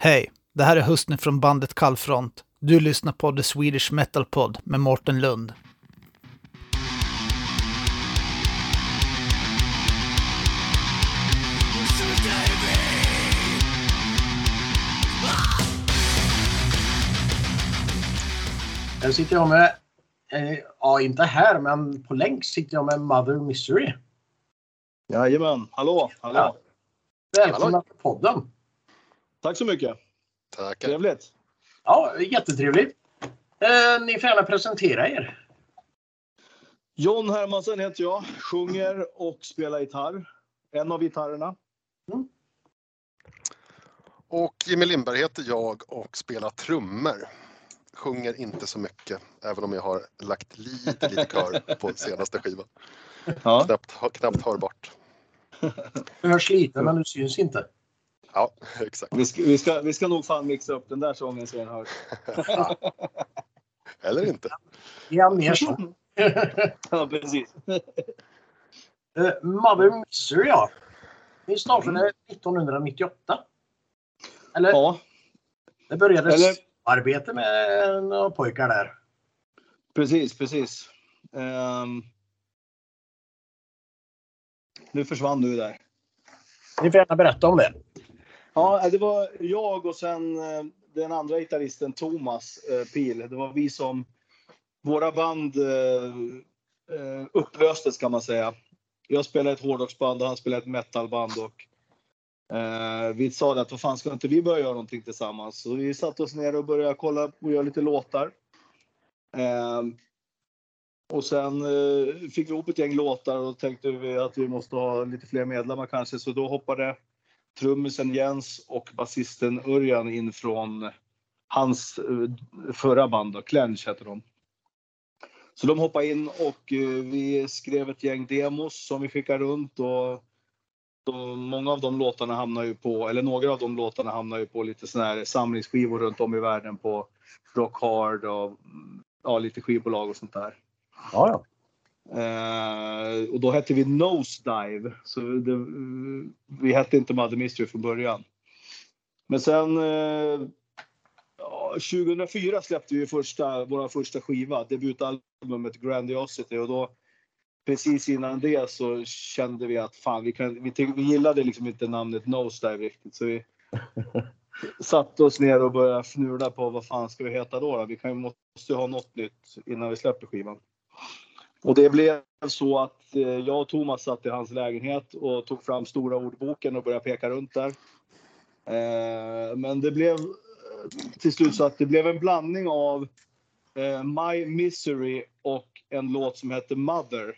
Hej, det här är Hustne från bandet Kallfront. Du lyssnar på The Swedish Metal Pod med Mårten Lund. Här sitter jag med, eh, ja inte här, men på länk sitter jag med Mother Misery. Jajamän, hallå, hallå. Ja. Välkomna till podden. Tack så mycket. Tackar. Trevligt. Ja, jättetrevligt. Eh, ni får gärna presentera er. John Hermansen heter jag, sjunger och spelar gitarr. En av gitarrerna. Och Jimmy Lindberg heter jag och spelar trummor. Sjunger inte så mycket, även om jag har lagt lite, lite kör på senaste skivan. Ja. Knappt, knappt hörbart. Du hörs lite, men du syns inte. Ja, exakt. Vi, ska, vi, ska, vi ska nog fan mixa upp den där sången så den hörs. Eller inte. Ja, mer så. Ja, precis. Eh, Mother Misery, ja. Ni startade 1998. Eller, Ja, det började eller- arbete med några pojkar där. precis, precis. Ehm. nu försvann du där. Ni får gärna berätta om det. Ja, det var jag och sen eh, den andra gitarristen Thomas eh, Pil. Det var vi som... Våra band eh, eh, upplöstes kan man säga. Jag spelade ett hårdrocksband och han spelade ett metalband. Och, eh, vi sa att vad fan ska inte vi börja göra någonting tillsammans? Så vi satte oss ner och började kolla och göra lite låtar. Eh, och sen eh, fick vi ihop ett gäng låtar och tänkte vi att vi måste ha lite fler medlemmar kanske. Så då hoppade trummisen Jens och basisten Örjan in från hans eh, förra band, då, Clench heter de. Så de hoppade in och eh, vi skrev ett gäng demos som vi skickade runt och de, många av de låtarna hamnar ju på, eller några av de låtarna hamnar ju på lite sådana här samlingsskivor runt om i världen på Rock Hard och mm, ja, lite skivbolag och sånt där. Ja, ja. Eh, och då hette vi Nosedive. Så det, vi hette inte Mother Mystery från början. Men sen eh, ja, 2004 släppte vi första, vår första skiva, debutalbumet Grandiosity. Och då, precis innan det så kände vi att fan, vi, kan, vi, vi gillade liksom inte namnet Nosedive riktigt. Så vi satte oss ner och började fnula på vad fan ska vi heta då? då? Vi kan, måste ju ha något nytt innan vi släpper skivan. Och det blev så att eh, jag och Thomas satt i hans lägenhet och tog fram stora ordboken och började peka runt där. Eh, men det blev eh, till slut så att det blev en blandning av My Misery och en låt som hette Mother.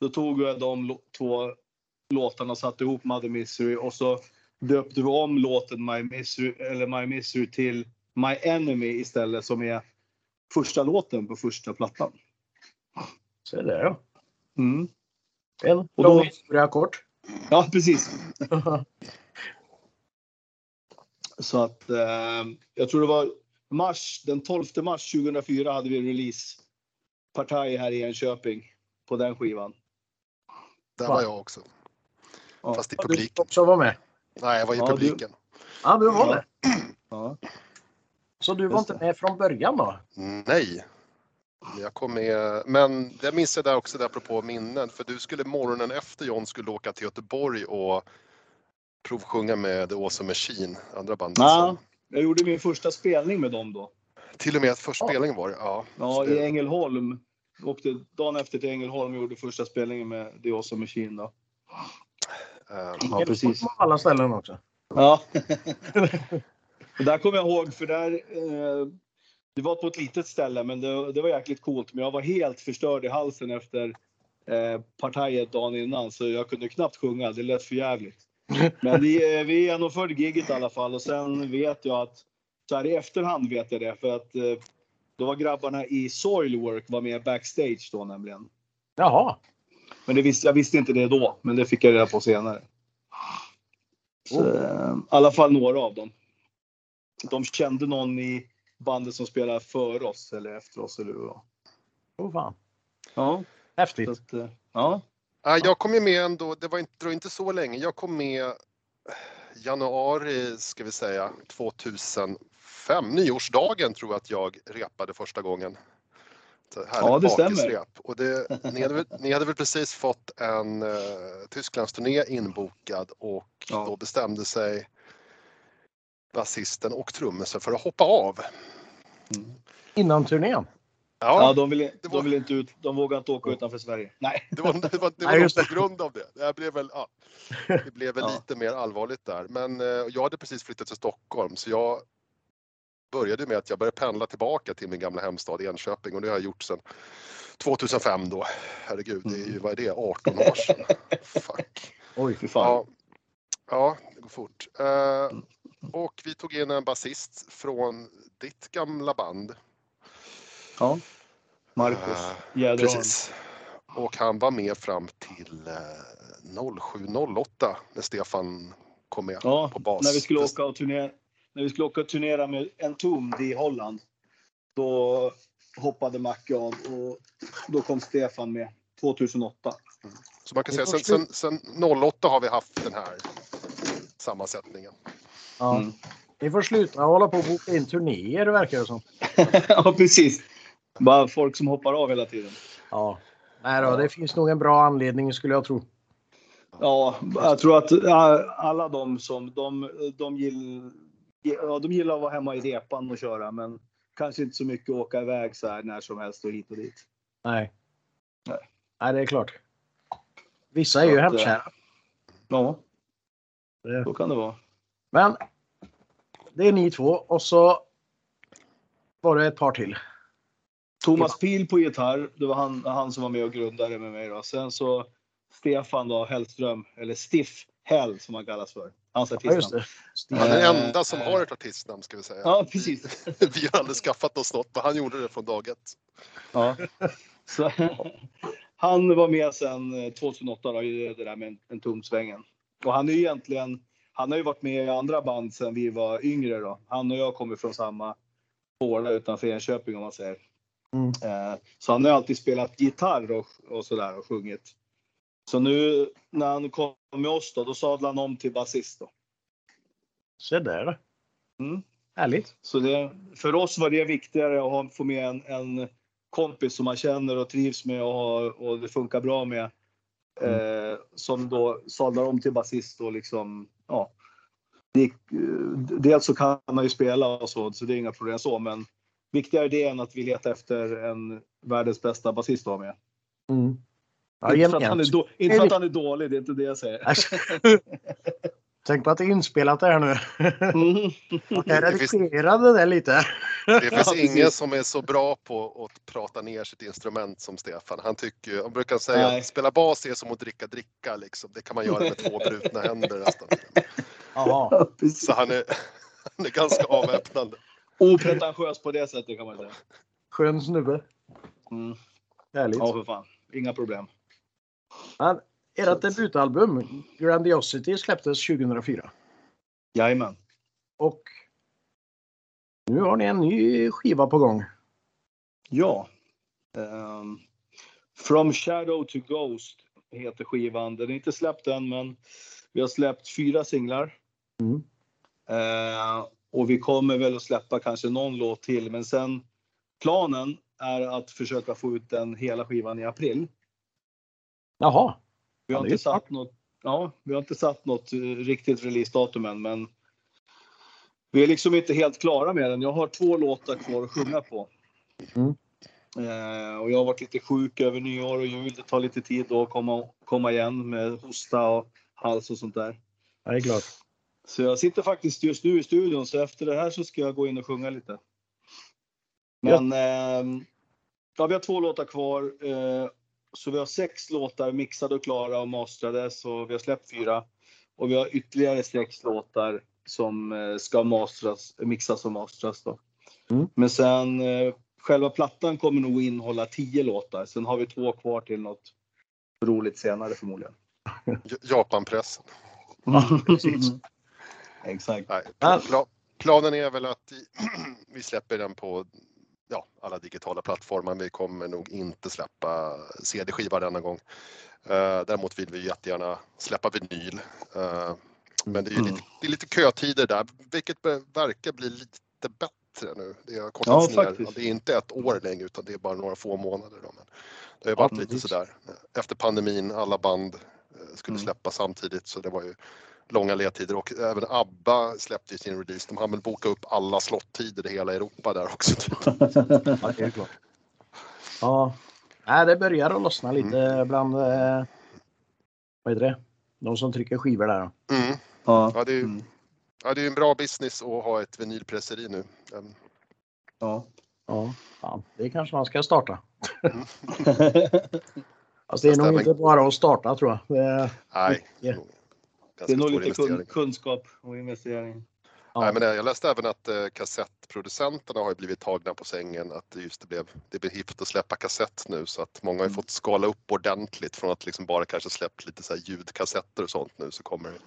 Då tog jag de två låtarna och satte ihop Mother Misery och så döpte vi om låten My Misery, eller My Misery till My Enemy istället som är första låten på första plattan. Så är det ja. Mm. En Och då- lång historia kort. Ja, precis. Så att eh, jag tror det var mars, den 12 mars 2004 hade vi releasepartaj här i Enköping på den skivan. Där var jag också. Ja. Fast i Du publiken. också var med. Nej, jag var i Ja, du- publiken. Ja, du var Ja. det. Ja. Så du var Just inte med från början då? Nej. Jag kom med, men det minns jag där också, där apropå minnen. För du skulle morgonen efter John skulle åka till Göteborg och provsjunga med The Awesome Machine, andra bandet. Ja, jag gjorde min första spelning med dem då. Till och med första spelningen var det, ja. Ja, det- i Ängelholm. Åkte dagen efter till Ängelholm och gjorde första spelningen med The Awesome Machine då. eh, Ja, precis. På alla ställen också. Ja. Och där kommer jag ihåg, för där... Eh, det var på ett litet ställe, men det, det var jäkligt coolt. Men jag var helt förstörd i halsen efter eh, partiet dagen innan, så jag kunde knappt sjunga. Det lät för jävligt. Men vi, eh, vi genomförde giget i alla fall och sen vet jag att... Så här i efterhand vet jag det, för att eh, då var grabbarna i Soilwork var med backstage då nämligen. Jaha. Men det visste, jag visste inte det då, men det fick jag reda på senare. Så, eh, I alla fall några av dem. De kände någon i bandet som spelade för oss eller efter oss. Eller hur? Oh, fan. Ja, Häftigt. att, eh, ja. Ja, jag kom ju med ändå, det var inte, det var inte så länge. Jag kom med, januari ska vi säga 2005, nyårsdagen tror jag att jag repade första gången. Ja, det stämmer. Och det, ni, hade, väl- ni hade väl precis fått en uh, Tysklandsturné inbokad och Ja. då bestämde sig basisten och trummisen för att hoppa av. Innan turnén. Ja, Ja, de, vill, det var- de vill inte ut, de vågar inte åka utanför Sverige. Nej. det var, det var, det var Nej, på grund av det. Det blev väl, ja, det blev väl Ja. lite mer allvarligt där. Men eh, jag hade precis flyttat till Stockholm så jag började med att jag började pendla tillbaka till min gamla hemstad Enköping och det har jag gjort sedan 2005 då. Herregud, det är ju, vad är det, 18 år sedan? Fuck. Oj, fy fan. Ja, ja det går fort. Eh, och vi tog in en basist från ditt gamla band. Ja. Marcus Jäderholm. Precis. Och han var med fram till eh, 07.08 när Stefan kom med Ja, på bas. när vi skulle åka och turnera, när vi skulle åka och turnera med Entombed i Holland. Då hoppade Macke av och då kom Stefan med 2008. Så man kan säga sen, sen, sen 08 har vi haft den här sammansättningen. Ja. Mm. Ni får sluta hålla på och boka in turnéer verkar det som. ja, precis. Bara folk som hoppar av hela tiden. Ja. Nej då, det finns nog en bra anledning skulle jag tro. Ja, jag tror att alla de som de, de, gill, ja, de gillar att vara hemma i repan och köra, men kanske inte så mycket åka iväg så här när som helst och hit och dit. Nej. Nej. Nej, det är klart. Vissa är ju Så hemkära. Ja, så kan det vara. Men det är ni två och så var det ett par till. Thomas Pil på gitarr, det var han, han som var med och grundade med mig. Då. Sen så Stefan då, Hellström, eller Stiff Hell som han kallas för. Hans artistnamn. det. Han är Eh, den enda som har ett artistnamn ska vi säga. Ja, precis. Vi har aldrig skaffat oss något men han gjorde det från dag ett. Ja. Så, han var med sen eh, 2008 då, i det där med en, en tomsvängen. Och han är ju egentligen, han har ju varit med i andra band sen vi var yngre då. Han och jag kommer från samma gård utanför Enköping om man säger. Mm. Eh, Så han har alltid spelat gitarr och, och sådär och sjungit. Så nu när han kom med oss då, då sadlade han om till basist då. Se där. Mm. Härligt. Så det, för oss var det viktigare att ha, få med en, en kompis som man känner och trivs med och, och det funkar bra med. Eh, som då sadlar om till basist och liksom, ja. Eh, dels så kan han ju spela och så, så det är inga problem så, men viktigare det än att vi letar efter en världens bästa basist att ha med. Mm. Ja, inte för, att han är då, inte för att han är dålig, det är inte det jag säger. Tänk på att det är inspelat det här nu. Mm. Man kan Det där lite. Det finns Ja, ingen som är så bra på att prata ner sitt instrument som Stefan. Han tycker han brukar säga Nej. att spela bas är som att dricka dricka liksom. Det kan man göra med två brutna händer nästan. Så han är, han är ganska avväpnande. Opretentiös på det sättet kan man säga. Skön snubbe. Mm. Härligt. Ja, för fan. Inga problem. Men ert debutalbum Grandiosity släpptes 2004. Jajamän. Och nu har ni en ny skiva på gång. Ja. Ehm, From Shadow to Ghost heter skivan. Den är inte släppt än, men vi har släppt fyra singlar. Mm. Ehm, och vi kommer väl att släppa kanske någon låt till, men sen planen är att försöka få ut den hela skivan i april. Jaha. Vi har Ja, inte satt något. Ja, vi har inte satt något eh, riktigt releasedatum än, men vi är liksom inte helt klara med den. Jag har två låtar kvar att sjunga på. Mm. Eh, och jag har varit lite sjuk över nyår och jul. Det tar lite tid då att komma, komma igen med hosta och hals och sånt där. Ja, det är klart. Så jag sitter faktiskt just nu i studion, så efter det här så ska jag gå in och sjunga lite. Men ehm, ja, vi har två låtar kvar. Eh, så vi har sex låtar mixade och klara och mastrade, så vi har släppt fyra. Och vi har ytterligare sex låtar som eh, ska mastras, mixas och mastras. Då. Mm. Men sen eh, själva plattan kommer nog innehålla tio låtar. Sen har vi två kvar till något roligt senare förmodligen. Japanpressen. Exakt. Nej, planen är väl att vi släpper den på ja, alla digitala plattformar. Vi kommer nog inte släppa CD-skiva denna gång. Eh, däremot vill vi jättegärna släppa vinyl. Eh, Men det är, Mm. lite, det är lite kötider där, vilket verkar bli lite bättre nu. Det har Ja, kortats ner. faktiskt. Det är inte ett år längre utan det är bara några få månader. Då. Men det har varit Ja, lite precis. sådär. Efter pandemin, alla band eh, skulle Mm. släppa samtidigt så det var ju långa ledtider och även ABBA släppte sin release. De hann väl boka upp alla slottider i hela Europa där också. Typ. Ja, det är klart. Ja, Nej, det börjar att lossna lite bland eh, vad heter det? De som trycker skivor där. Mm. Ja. Ja, det är, Mm. ja, det är en bra business att ha ett vinylpresseri nu. Um, Ja. Ja, fan, det kanske man ska starta. Mm. Alltså, det är nog inte bara att starta tror jag. Det, nej, Ja. Det är nog lite kunskap och investering. Ja. Nej, men jag läste även att eh, kassettproducenterna har blivit tagna på sängen. Att just det blev, det blev hippt att släppa kassett nu så att många har Mm. fått skala upp ordentligt från att liksom bara kanske släppt lite så här ljudkassetter och sånt nu så kommer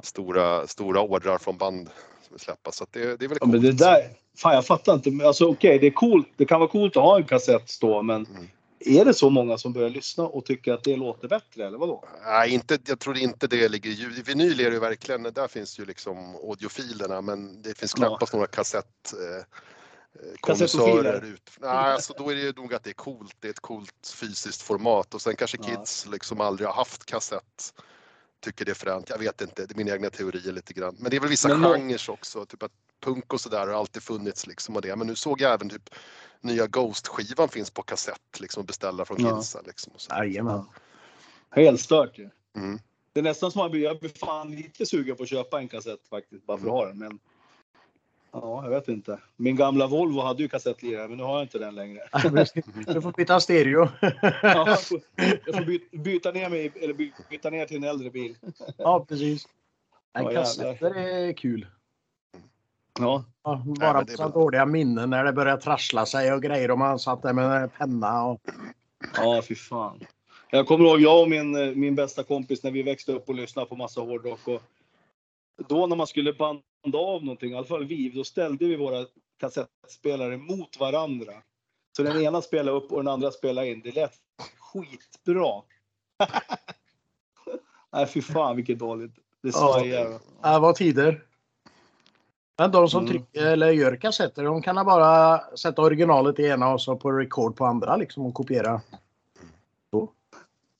det stora, stora ordrar från band som släppas. Så det, det är väl Ja, men det coolt. där, fan jag fattar inte. Alltså okej, det är coolt. Det kan vara coolt att ha en kassett stå, men Mm. Är det så många som börjar lyssna och tycker att det låter bättre eller vadå? Nej, inte, jag tror inte det ligger i ljud. Vinyl är det ju verkligen, där finns ju liksom audiofilerna men det finns Ja. knappast några kassett eh, eh, ut. Nej, alltså då är det nog att det är coolt. Det är ett coolt fysiskt format och sen kanske Ja. kids liksom aldrig har haft kassett tycker det är fränt. Jag vet inte, det är mina egna teorier lite grann. Men det är väl vissa Men genrer också, typ att punk och sådär har alltid funnits liksom och det. Men nu såg jag även typ nya Ghost-skivan finns på kassett liksom och beställa från Ja. kidsen liksom. Jajamän. Helt stört ju. Mm. Det är nästan som att jag blir, fan lite sugen på att köpa en kassett faktiskt, bara för att ha den. Men ja, jag vet inte. Min gamla Volvo hade ju kassettlirare, men nu har jag inte den längre. Du får byta stereo. Ja, jag får, jag får byta, byta ner mig, eller by- byta ner till en äldre bil. ja, precis. Nej, kassetter är kul. Ja, bara så väl- dåliga minnen när det börjar trassla sig och grejer och man satt där med en penna. Och... ja fy fan. Jag kommer ihåg jag och min, eh, min bästa kompis när vi växte upp och lyssnade på massa hårdrock. Och då när man skulle banda av någonting, i alla fall vi, då ställde vi våra kassettspelare mot varandra. Så den ena spelade upp och den andra spelade in. Det lät skitbra. Nej fy fan vilket dåligt. Det svajar. Ja, det var tider. Men de som Mm. trycker, eller gör kassetter, de kan bara sätta originalet i ena och så på record på andra liksom och kopiera.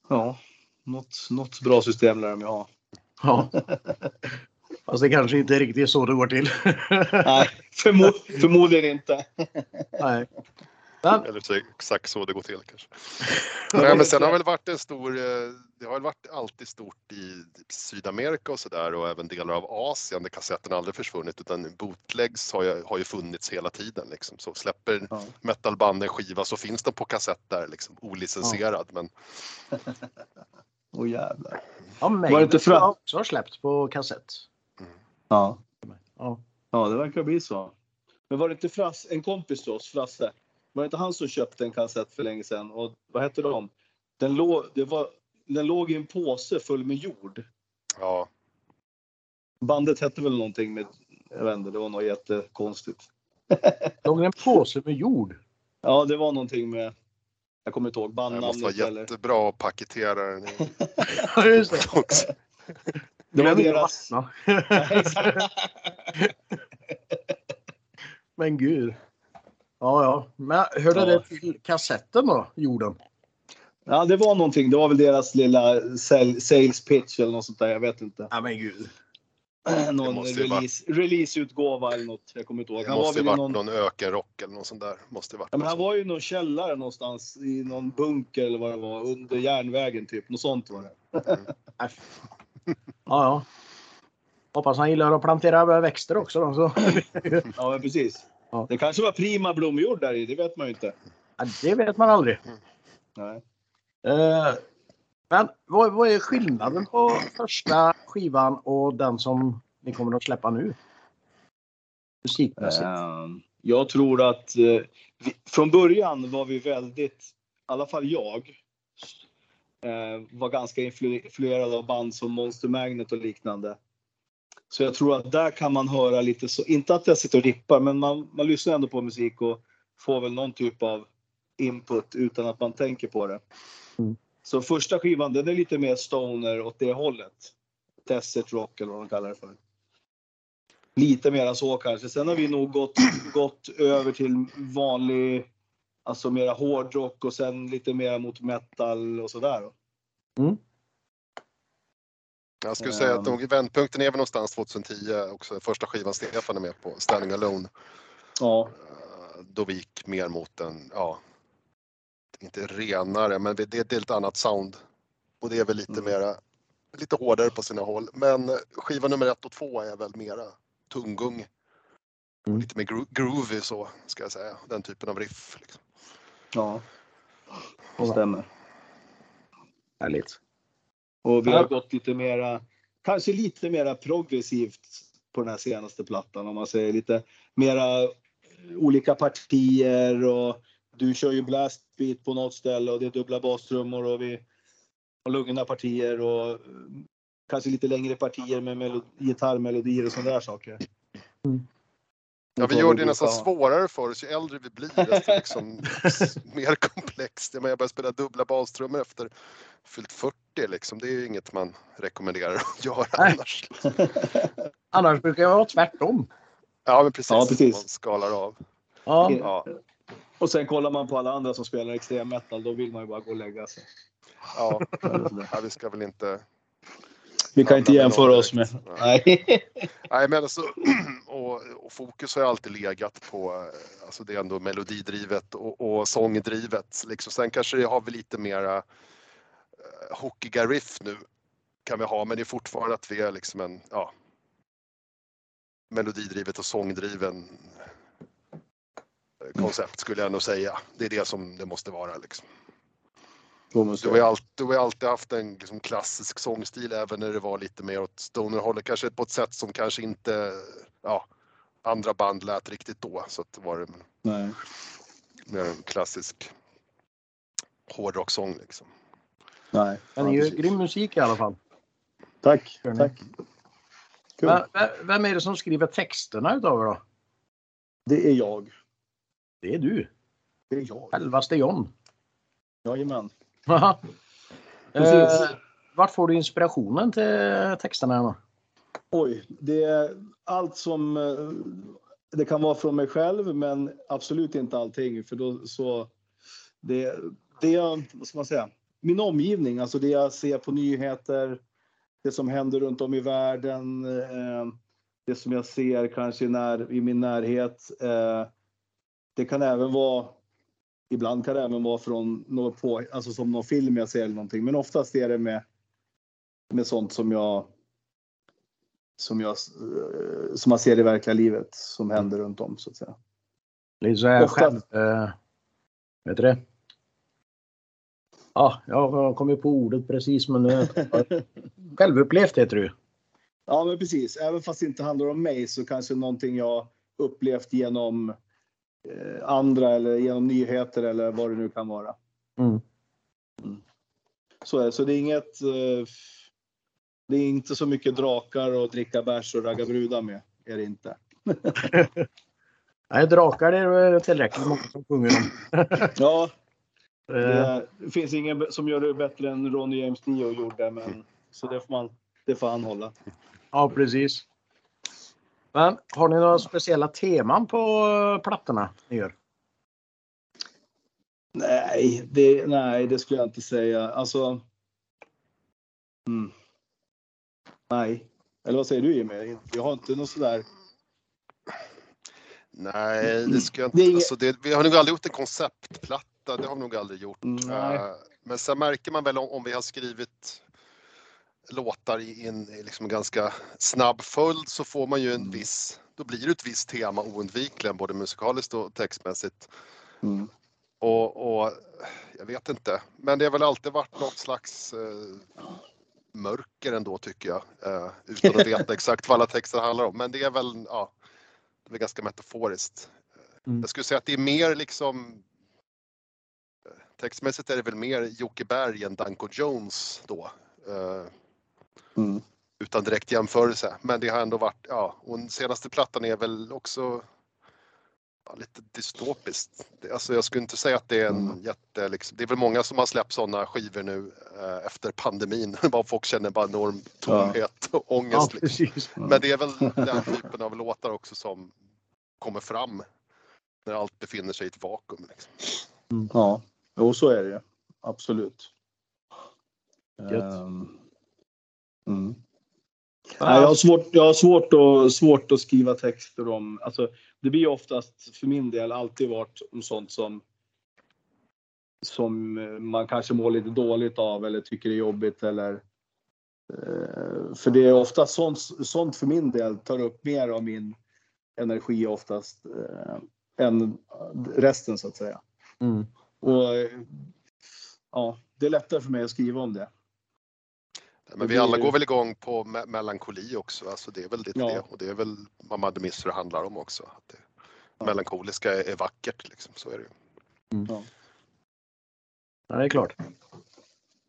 Ja, något, något bra system lär de ju ha. Ja. Fast det kanske inte riktigt är så det går till. Nej, förmo förmodligen inte. Nej. Men, Eller så exakt så det går till kanske. Nej, men sen har väl varit en stor, eh, det har väl varit alltid stort i Sydamerika och sådär och även delar av Asien där kassetten aldrig försvunnit utan bootlegs har ju, har ju funnits hela tiden liksom. Så släpper Ja. metalband en skiva så finns den på kassett där liksom olicensierad men Åh jävlar. ja, Var det inte fram- har också släppt på kassett. Ja. Ja. ja, det verkar bli så. Men var det inte Frass, en kompis till oss, Frasse? Var det inte han som köpte en kassett för länge sedan? Och vad hette de? Den, låg, det var, den låg i en påse full med jord. ja, Bandet hette väl någonting med, jag vet inte, det var något jättekonstigt. Låg en påse med jord? Ja, det var någonting med, jag kommer inte ihåg det måste vara bandnamnet eller. jättebra att paketera den i Ja, just det. också. Det var deras... Men gud. Ja, ja. Men hörde Ja. det till kassetten då, jorden? Ja, det var någonting. Det var väl deras lilla sales pitch eller något sånt där. Jag vet inte. Ja, men gud. Någon release, releaseutgåva eller något. Jag kommer inte ihåg. Det Han var måste i varit någon, någon ökenrock eller något sånt där. Måste varit ja, men han var ju i någon källare någonstans i någon bunker eller vad det var. Under järnvägen typ. Något sånt var det. Ja, ja. Hoppas han gillar att plantera växter också då. Så. Ja, men precis. Ja. Det kanske var prima blomjord där i. Det vet man ju inte. Ja, det vet man aldrig. Nej. Eh, men vad, vad är skillnaden på första skivan och den som ni kommer att släppa nu? Musikmässigt. Ehm, Jag tror att eh, vi, från början var vi väldigt, i alla fall jag, eh, var ganska influ- influerad av band som Monster Magnet och liknande. Så jag tror att där kan man höra lite så, inte att jag sitter och rippar, men man, man lyssnar ändå på musik och får väl någon typ av input utan att man tänker på det. Mm. Så första skivan, den är lite mer stoner åt det hållet. desert rock eller vad de kallar det för. Lite mera så kanske. Sen har vi nog gått, gått över till vanlig, alltså mera hårdrock och sen lite mer mot metal och sådär. då. Jag skulle säga att Ehm. nog vändpunkten är väl någonstans 2010 också. Första skivan Stefan är med på, Standing Alone. Ja, Eh, Då vi gick mer mot en, ja, inte renare, men det, är ett helt annat sound. Och det är väl lite Mm. mera, lite hårdare på sina håll. Men skiva nummer ett och två är väl mera tunggung. Mm. Lite mer gro- groovy så, ska jag säga. Den typen av riff. Liksom. ja. Det stämmer. Härligt. Och vi Ja. har gått lite mera, kanske lite mera progressivt på den här senaste plattan om man säger lite mera olika partier och du kör ju blastbeat på något ställe och det är dubbla bastrummor och vi har lugna partier och kanske lite längre partier med melo- gitarrmelodier och sådana där saker. Ja, vi gör det nästan svårare för oss ju äldre vi blir, desto liksom mer komplext. Jag, menar, jag började spela dubbla bastrummor efter fyllt 40 liksom. Det är ju inget man rekommenderar att göra Nej. annars. Annars brukar jag vara tvärtom. Ja, men precis. Ja, precis. Man skalar av. Ja. Ja, Och sen kollar man på alla andra som spelar extrem metal, då vill man ju bara gå och lägga sig. ja. ja vi ska väl inte... Vi kan inte jämföra oss med. Nej. Nej, men alltså, och, fokus har alltid legat på, eh, alltså det är ändå melodidrivet och, och sångdrivet. Liksom. Sen kanske det har vi lite mera eh, hockiga riff nu kan vi ha, men det är fortfarande att vi är liksom en, ja, melodidrivet och sångdriven eh, koncept skulle jag nog säga. Det är det som det måste vara liksom. Du har ju alltid, alltid haft en liksom, klassisk sångstil även när det var lite mer åt stonerhållet. Kanske på ett sätt som kanske inte ja, andra band lät riktigt då. Så att det var det Nej. mer en klassisk hårdrocksång liksom. Nej. Men det är ju grym musik i alla fall. Tack. Tack. Kul. Men, vem- vem är det som skriver texterna utav er då? Det är jag. Det är du. Det är jag. Självaste John. Jajamän. Precis. eh, vart får du inspirationen till texterna? Då? Oj, det är allt som... Eh, det kan vara från mig själv, men absolut inte allting. För då så... Det, det jag, vad ska man säga? Min omgivning, alltså det jag ser på nyheter, det som händer runt om i världen, eh, det som jag ser kanske när, i min närhet. Eh, det kan även vara... Ibland kan det även vara från något på, alltså som någon film jag ser eller någonting, men oftast är det med, med sånt som jag som, jag, eh, som man ser i verkliga livet som händer runt om så att säga. Lite så här Ofta. själv... Eh, vet du det? Ja, jag kom ju på ordet precis men nu... Självupplevt heter ju. Ja men precis, även fast det inte handlar om mig så kanske någonting jag upplevt genom eh, andra eller genom nyheter eller vad det nu kan vara. Mm. Så är det. Så det är inget... Det är inte så mycket drakar och dricka bärs och ragga brudar med. Är det inte. Nej, drakar det är tillräckligt många som sjunger om. Ja, Eh, det, det finns ingen som gör det bättre än Ronny James Dio gjorde. Men, så det får, man, det får han hålla. Ja, precis. Men har ni några speciella teman på eh, plattorna ni gör? Nej, det, nej, det skulle jag inte säga. Alltså. Mm. Nej. Eller vad säger du Jimmy? Jag har inte något sådär. Nej, det ska jag inte. Alltså det, vi har nog aldrig gjort en konceptplatta, det har vi nog aldrig gjort. Nej. Eh, Men sen märker man väl om, om vi har skrivit låtar i en liksom ganska snabb följd så får man ju en Mm. viss, då blir det ett visst tema oundvikligen både musikaliskt och textmässigt. Mm. Och, och jag vet inte, men det har väl alltid varit något slags eh, mörker ändå tycker jag. Eh, utan att veta exakt vad alla texter handlar om. Men det är väl, ja, det är ganska metaforiskt. Mm. Jag skulle säga att det är mer liksom eh, Textmässigt är det väl mer Jocke Berg än Danko Jones då. Eh, Mm. utan direkt jämförelse. Men det har ändå varit, ja, och den senaste plattan är väl också lite dystopiskt. Alltså jag skulle inte säga att det är en Mm. jätte, liksom, det är väl många som har släppt sådana skivor nu eh, efter pandemin. bara folk känner bara enorm tomhet och Ja, ångest. liksom. precis. Men det är väl den typen av låtar också som kommer fram när allt befinner sig i ett vakuum. Liksom. Ja, jo så är det ju. Absolut. Ehm, Mm. Nej, jag har, svårt, jag har svårt, att, svårt att skriva texter om, alltså det blir oftast för min del alltid varit om sånt som som eh, man kanske mår lite dåligt av eller tycker är jobbigt eller eh, för det är ofta sånt, sånt för min del tar upp mer av min energi oftast eh, än resten så att säga. Mm. Och ja, det är lättare för mig att skriva om det. Men Det vi alla går väl igång på me melankoli också. Alltså det är väl lite Ja. det. Och det är väl vad Madde Mister handlar om också. Att det Ja. melankoliska är, är vackert. Liksom. Så är det ju. Ja, det är klart.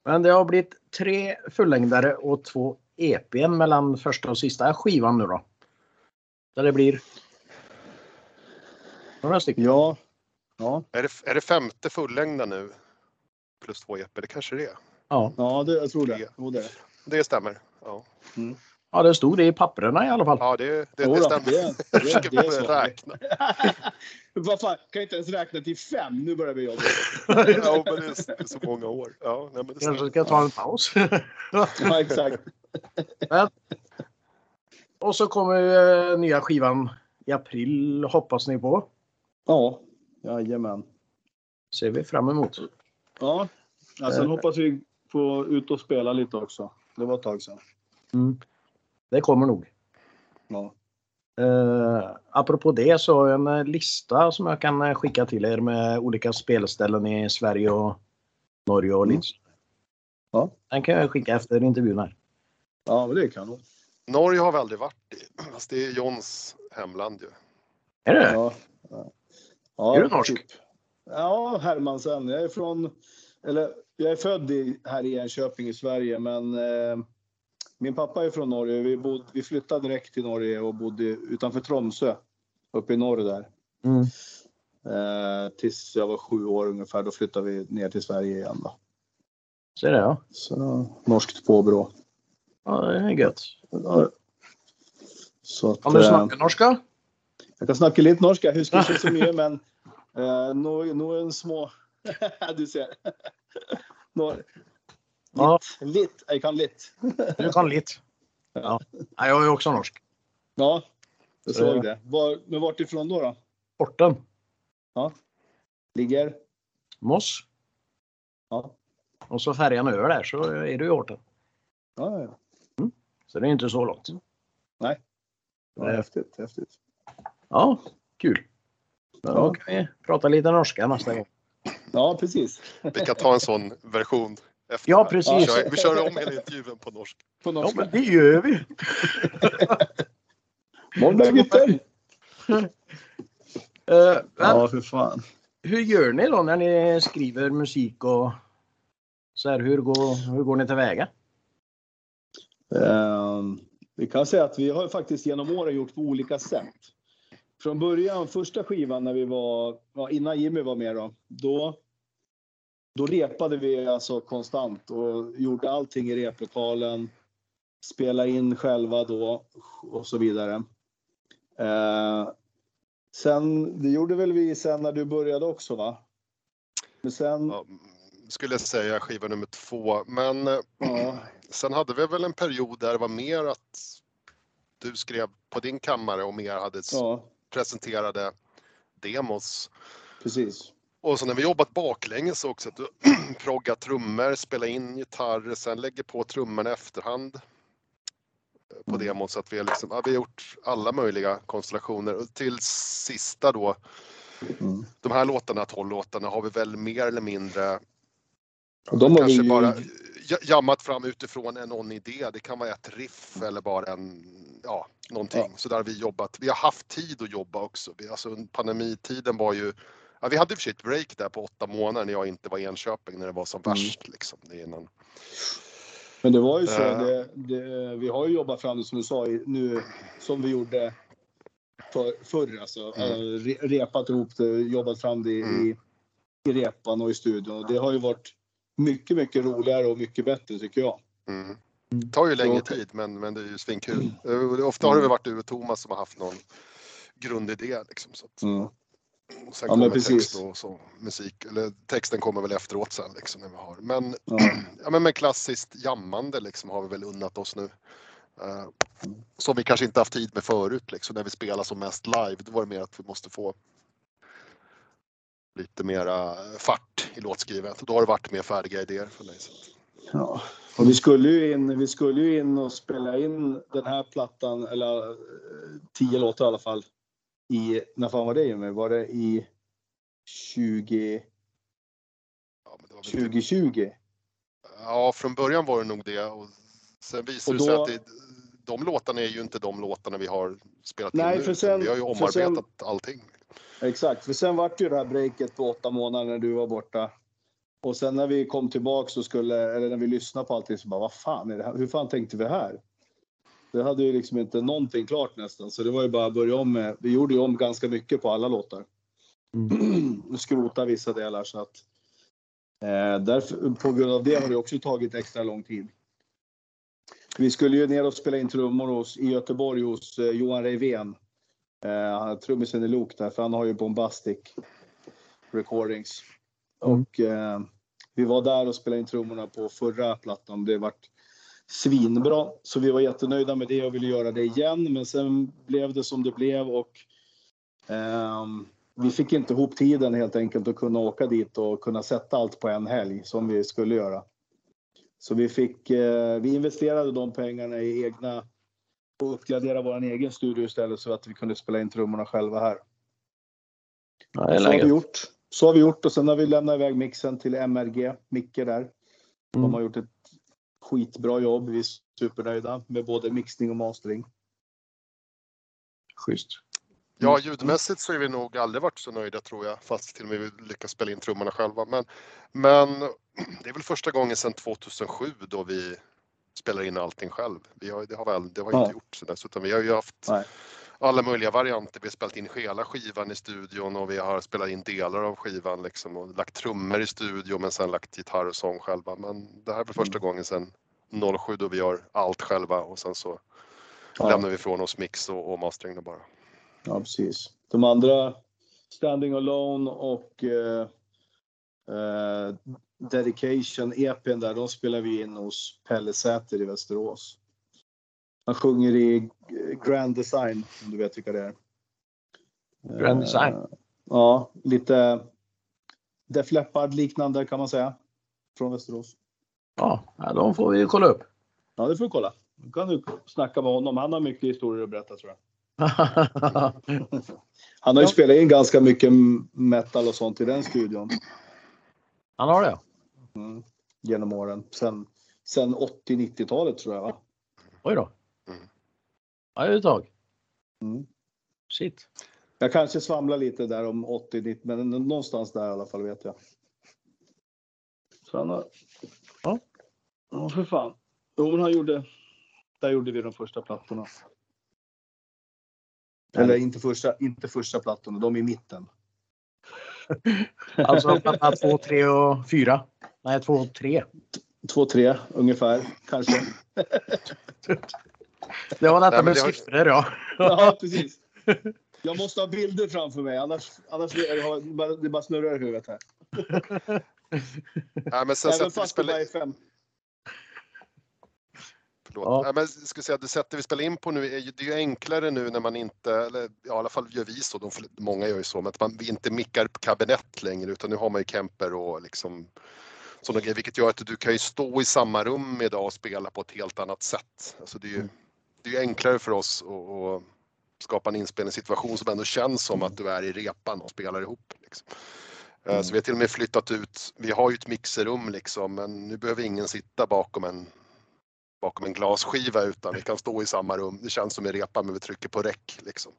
Men det har blivit tre fullängdare och två EPn mellan första och sista skivan nu då. Där det blir några stycken. Ja, ja, Är det, är det femte fullängda nu? Plus två EP? Det kanske det är. Ja. ja det, jag tror det. Det. är det. Det stämmer. Ja, ja, det stod det i papperna i alla fall. ja det, det, Jo det stämmer. det- det- Jag försöker det så. räkna. Vad fan, kan jag inte ens räkna till fem? Nu börjar vi jobba. Ja, men det är, det så många år. Ja, nej, men det Kanske ska ta en paus. Ja, exakt. och så kommer eh, nya skivan i april hoppas ni på. Ja, jajamän. Ser vi fram emot. Ja, ja, sen hoppas vi få ut och spela lite också. Det var ett tag sedan. Mm. Det kommer nog. Ja. Uh, apropå det så har jag en eh, lista som jag kan eh, skicka till er med olika spelställen i Sverige och Norge och Mm. lite. så. Ja. Den kan jag skicka efter intervjun här. ja, men det är kanon. Norge har vi aldrig varit i. Fast det är Johns hemland ju. Är det Ja. Ja. Ja, Är du norsk? typ. Ja, Hermansen. Jag är från, eller jag är född i, här i Enköping i Sverige, men eh, min pappa är från Norge. Vi, bod, vi flyttade direkt till Norge och bodde utanför Tromsö, uppe i norr där. Mm. Eh, tills jag var sju år ungefär, då flyttade vi ner till Sverige igen. Då. Så är det ja. Så norskt påbrå. ja. Det är gött. Så att, Kan du eh, snacka norska? Jeg kan snakke litt norsk. Jeg husker ikke så mye, men eh, no, noen små Du ser. Nå, Ja. litt, litt. Jeg kan litt. Du kan lite. Ja. ja. Jag är också norsk. Ja, jag Så- såg det. Var, men vart ifrån då? då? Porten. Ligger? Moss. Ja. Och så färjan över där så är du i Horten. Ja, ja. Så det är inte så långt. Nej. ja Eh. häftigt, häftigt. Ja, kul. Då Ja. kan vi prata lite norska nästa gång. Ja, precis. Vi kan ta en sån version. Efter Ja, precis. Vi kör, vi kör om hela intervjun på norska. På Ja, norska. men det gör vi. Måndag gutter! Men Ja, för fan. Hur gör ni då när ni skriver musik och så här, hur går, hur går ni tillväga? Ehm, vi kan säga att vi har faktiskt genom åren gjort på olika sätt. Från början, första skivan när vi var, innan Jimmy var med då, då, då repade vi alltså konstant och gjorde allting i replokalen. Spela in själva då och så vidare. Eh, sen, det gjorde väl vi sen när du började också va? Men sen, Ja, skulle jag säga skiva nummer två. Men eh, ja, sen hade vi väl en period där det var mer att du skrev på din kammare och mer hade ja presenterade demos. precis. Och så när vi jobbat baklänges också, att du proggar trummor, spelar in gitarr, sen lägger på trummorna i efterhand eh, på Mm. demon så att vi har liksom, ja, vi har gjort alla möjliga konstellationer och till sista då, Mm. de här låtarna, 12 låtarna, har vi väl mer eller mindre Och de har vi kanske ju, bara jammat fram utifrån en någon idé. Det kan vara ett riff eller bara en, ja, någonting. Ja. Så där har vi jobbat. Vi har haft tid att jobba också. Vi, alltså pandemitiden var ju, ja, vi hade i och för sig ett break där på åtta månader när jag inte var i Enköping när det var som Mm. värst. Liksom, det är innan. Men det var ju så. Eh. Det, det, vi har ju jobbat fram det som du sa nu som vi gjorde för, förr alltså. Mm. Eh, re- Repat ihop det, jobbat fram det i, Mm. i repan och i studion. Och det har ju varit mycket, mycket roligare och mycket bättre tycker jag. Mm. Det tar ju längre Så- tid men, men det är ju svinkul. Eh, Ofta har det väl varit du och Thomas som har haft någon grundidé liksom. Så att, Mm. och sen Ja, men kommer text och så, musik, eller texten kommer väl efteråt sen liksom när vi har. Men, Ja. ja, men med klassiskt jammande liksom har vi väl unnat oss nu. Eh, som vi kanske inte haft tid med förut liksom när vi spelar som mest live. Då var det mer att vi måste få lite mera fart i låtskrivandet då har det varit mer färdiga idéer för mig. Så. Ja. Och vi skulle ju in, vi skulle ju in och spela in den här plattan, eller eh, tio låtar i alla fall. I, när fan var det Jimmy? Var det i 20, Ja, det var väl 2020? Ja, från början var det nog det och sen visade Och det sig då- att det, de låtarna är ju inte de låtarna vi har spelat Nej, in nu. sen- vi har ju omarbetat sen- allting. Exakt, för sen vart ju det här breaket på åtta månader när du var borta. Och sen när vi kom tillbaks och skulle, eller när vi lyssnade på allting så bara, vad fan är det här? Hur fan tänkte vi här? Det hade ju liksom inte någonting klart nästan, så det var ju bara att börja om med. Vi gjorde ju om ganska mycket på alla låtar. Och skrota vissa delar så att. Eh, därför, på grund av det har det också tagit extra lång tid. Vi skulle ju ner och spela in trummor hos, i Göteborg hos eh, Johan Reivén. Eh, trummisen i Lok där, för han har ju Bombastic Recordings. Mm. Och eh, vi var där och spelade in trummorna på förra plattan. Det vart svinbra, så vi var jättenöjda med det och ville göra det igen. Men sen blev det som det blev och ehm, vi fick inte ihop tiden helt enkelt att kunna åka dit och kunna sätta allt på en helg som vi skulle göra. Så vi fick, eh, vi investerade de pengarna i egna och uppgradera vår egen studio istället så att vi kunde spela in trummorna själva här. Ja, Så har vi gjort. Så har vi gjort och sen har vi lämnat iväg mixen till MRG, Micke där. De Mm. har gjort ett skitbra jobb. Vi är supernöjda med både mixning och mastering. Schysst. Ja, ljudmässigt så är vi nog aldrig varit så nöjda tror jag, fast till och med vi lyckas spela in trummorna själva. Men, men det är väl första gången sedan 2007 då vi spelar in allting själv. Vi har, det har, väl, det har Ja. inte gjort så dess, utan vi har ju haft Nej. alla möjliga varianter. Vi har spelat in hela skivan i studion och vi har spelat in delar av skivan liksom och lagt trummor i studion men sen lagt gitarr och sång själva. Men det här är väl första gången sedan 07 då vi gör allt själva och sen så Ja. lämnar vi ifrån oss mix och, och mastering bara. Ja, precis. De andra, Standing Alone och eh, eh, Dedication, EPn där, de spelar vi in hos Pelle Säter i Västerås. Han sjunger i Grand Design, om du vet vilka det är. Grand Design? Eh, ja, lite Def Leppard liknande kan man säga. Från Västerås. Ja, de får vi kolla upp. Ja, det får du kolla. Då kan du snacka med honom. Han har mycket historier att berätta tror jag. Han har ju Ja. spelat in ganska mycket metal och sånt i den studion. Han har det? Mm. Genom åren. Sen, sen 80-90-talet tror jag va? Oj då. Mm. Ja, det är ett tag. Mm. Shit. Jag kanske svamlar lite där om 80-90 men någonstans där i alla fall vet jag. Så han har... Ja. Ja, för fan. Jo, men han gjorde... Där gjorde vi de första plattorna. Eller inte första, inte första plattorna, de i mitten. Alltså platta två, tre och fyra. Nej, två, tre. Två, tre ungefär, kanske. Det var detta med har- siffror ja. Ja, precis. Jag måste ha bilder framför mig, annars, annars är det, bara, det bara snurrar i huvudet här. Nej, men sen Även fast det bara är fem. Förlåt. Ja. Nej, men jag ska säga, det sättet vi spelar in på nu är ju, det är ju enklare nu när man inte, eller ja, i alla fall gör vi så, de, många gör ju så, men att man vi inte mickar kabinett längre utan nu har man ju Kemper och liksom sådana grejer, vilket gör att du kan ju stå i samma rum idag och spela på ett helt annat sätt. Alltså det är ju, det är enklare för oss att, att skapa en inspelningssituation som ändå känns som att du är i repan och spelar ihop. Liksom. Eh, Så vi har till och med flyttat ut, vi har ju ett mixerrum liksom, men nu behöver ingen sitta bakom en bakom en glasskiva utan vi kan stå i samma rum. Det känns som en repa men vi trycker på räck liksom.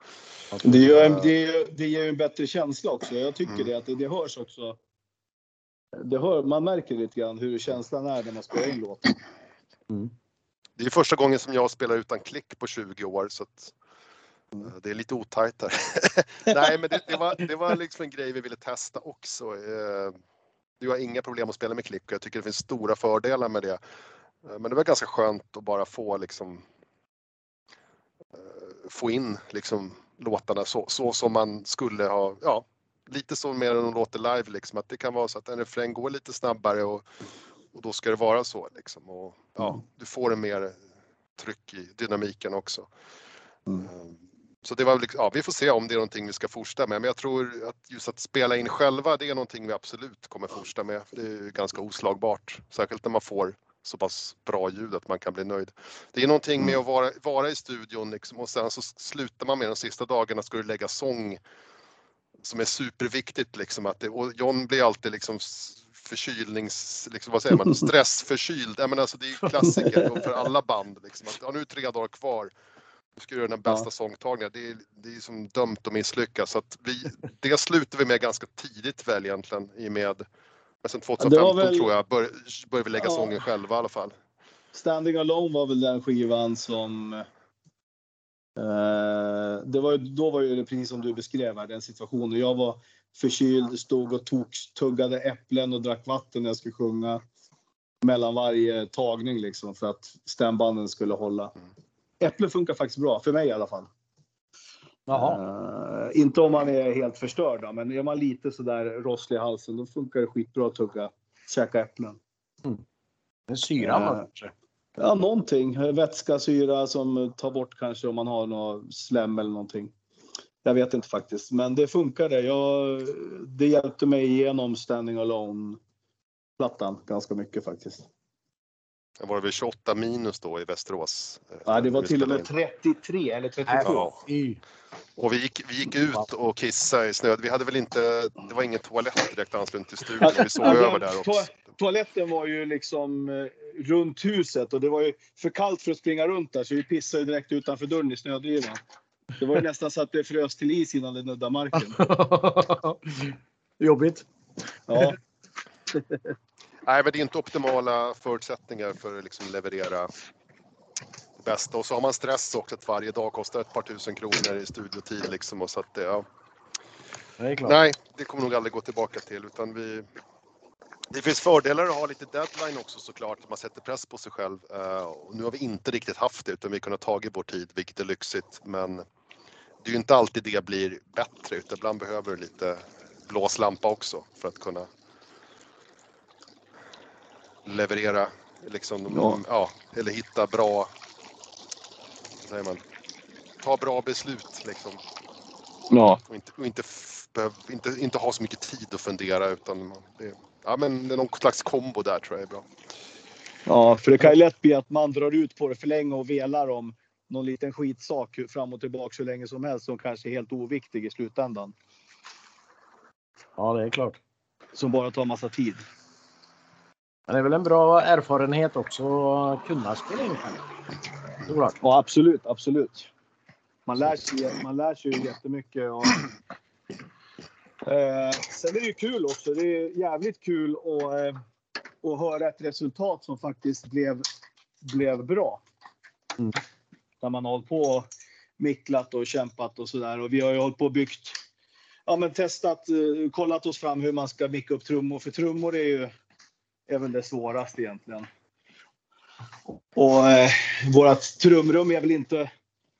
Det ger, en, det, ger, det ger ju en bättre känsla också. Jag tycker Mm. det, att det, det hörs också. Det hör, man märker lite grann hur känslan är när man spelar in låten. Det är första gången som jag spelar utan klick på 20 år så att Eh, Det är lite otajt här. Nej, men det, det, var, det var liksom en grej vi ville testa också. Eh, Du har inga problem att spela med klick och jag tycker det finns stora fördelar med det. Eh, Men det var ganska skönt att bara få liksom eh, få in liksom låtarna så, så som man skulle ha, ja, lite så mer än de låter live liksom. Att det kan vara så att en refräng går lite snabbare och, och då ska det vara så liksom. Och, ja, du får en mer tryck i dynamiken också. Mm. Eh, Så det var väl, liksom- ja, vi får se om det är någonting vi ska fortsätta med. Men jag tror att just att spela in själva, det är någonting vi absolut kommer fortsätta med. Det är ganska oslagbart, särskilt när man får så pass bra ljud att man kan bli nöjd. Det är någonting med att vara, vara i studion liksom, och sen så slutar man med de sista dagarna ska du lägga sång som är superviktigt liksom. Att det, och John blir alltid liksom förkylnings, liksom, vad säger man, stressförkyld. Ja, men alltså, det är ju klassiker för alla band. Liksom, att, ja, nu är tre dagar kvar. Du ska göra den bästa Ja. sångtagningen. Det är, det är som dömt att misslyckas. Så att vi, det slutar vi med ganska tidigt väl egentligen i med men sen 2015 väl- tror jag bör, började vi lägga Ja. sången själva i alla fall. Standing Alone var väl den skivan som... Eh, det var, då var ju det precis som du beskrev här, den situationen. Jag var förkyld, stod och tog, tuggade äpplen och drack vatten när jag skulle sjunga. Mellan varje tagning liksom för att stämbanden skulle hålla. Mm. Äpplen funkar faktiskt bra, för mig i alla fall. Eh, inte om man är helt förstörd, då, men är man lite sådär rosslig i halsen då funkar det skitbra att tugga, käka äpplen. Det är syran Eh, va, kanske? Ja, någonting. Vätska, syra som tar bort kanske om man har något slem eller någonting. Jag vet inte faktiskt, men det funkade. Jag, det hjälpte mig igenom Standing Alone-plattan ganska mycket faktiskt. Det var det väl 28 minus då i Västerås. Ja, det var till och med in. 33 eller 32. Ja. Och vi gick, vi gick ut och kissade i snö. Vi hade väl inte, det var ingen toalett direkt ansluten till studion. Vi sov över där också. to- Toaletten var ju liksom eh, runt huset och det var ju för kallt för att springa runt där så vi pissade direkt utanför dörren i snödrivan. Det var ju nästan så att det frös till is innan det nuddade marken. Jobbigt. Ja. Nej, men det är inte optimala förutsättningar för att liksom leverera bästa. Och så har man stress också att varje dag kostar ett par tusen kronor i studiotid liksom. Och så att det, ja. Det är klart. Nej, det kommer nog aldrig gå tillbaka till utan vi det finns fördelar att ha lite deadline också såklart, att man sätter press på sig själv. Eh, och nu har vi inte riktigt haft det utan vi har kunnat tagit vår tid, vilket är lyxigt. Men det är ju inte alltid det blir bättre utan ibland behöver du lite blåslampa också för att kunna leverera, liksom, Ja. ja. eller hitta bra, säger man, ta bra beslut liksom. ja. Och inte, och inte, inte, inte ha så mycket tid att fundera utan man- det, ja, men det är någon slags kombo där tror jag är bra. Ja, för det kan ju lätt bli att man drar ut på det för länge och velar om någon liten skitsak fram och tillbaka så länge som helst som kanske är helt oviktig i slutändan. Ja, det är klart. Som bara tar massa tid. Men det är väl en bra erfarenhet också att kunna spela in. Såklart. Ja, absolut, absolut. Man lär sig, man lär sig ju jättemycket. Och, eh, sen är det ju kul också. Det är jävligt kul att, eh, att höra ett resultat som faktiskt blev, blev bra. Mm. Där man har hållit på och micklat och kämpat och sådär. Och vi har ju hållit på och byggt, ja men testat, eh, kollat oss fram hur man ska micka upp trummor. För trummor är ju väl det svåraste egentligen. Och eh, vårat trumrum är väl inte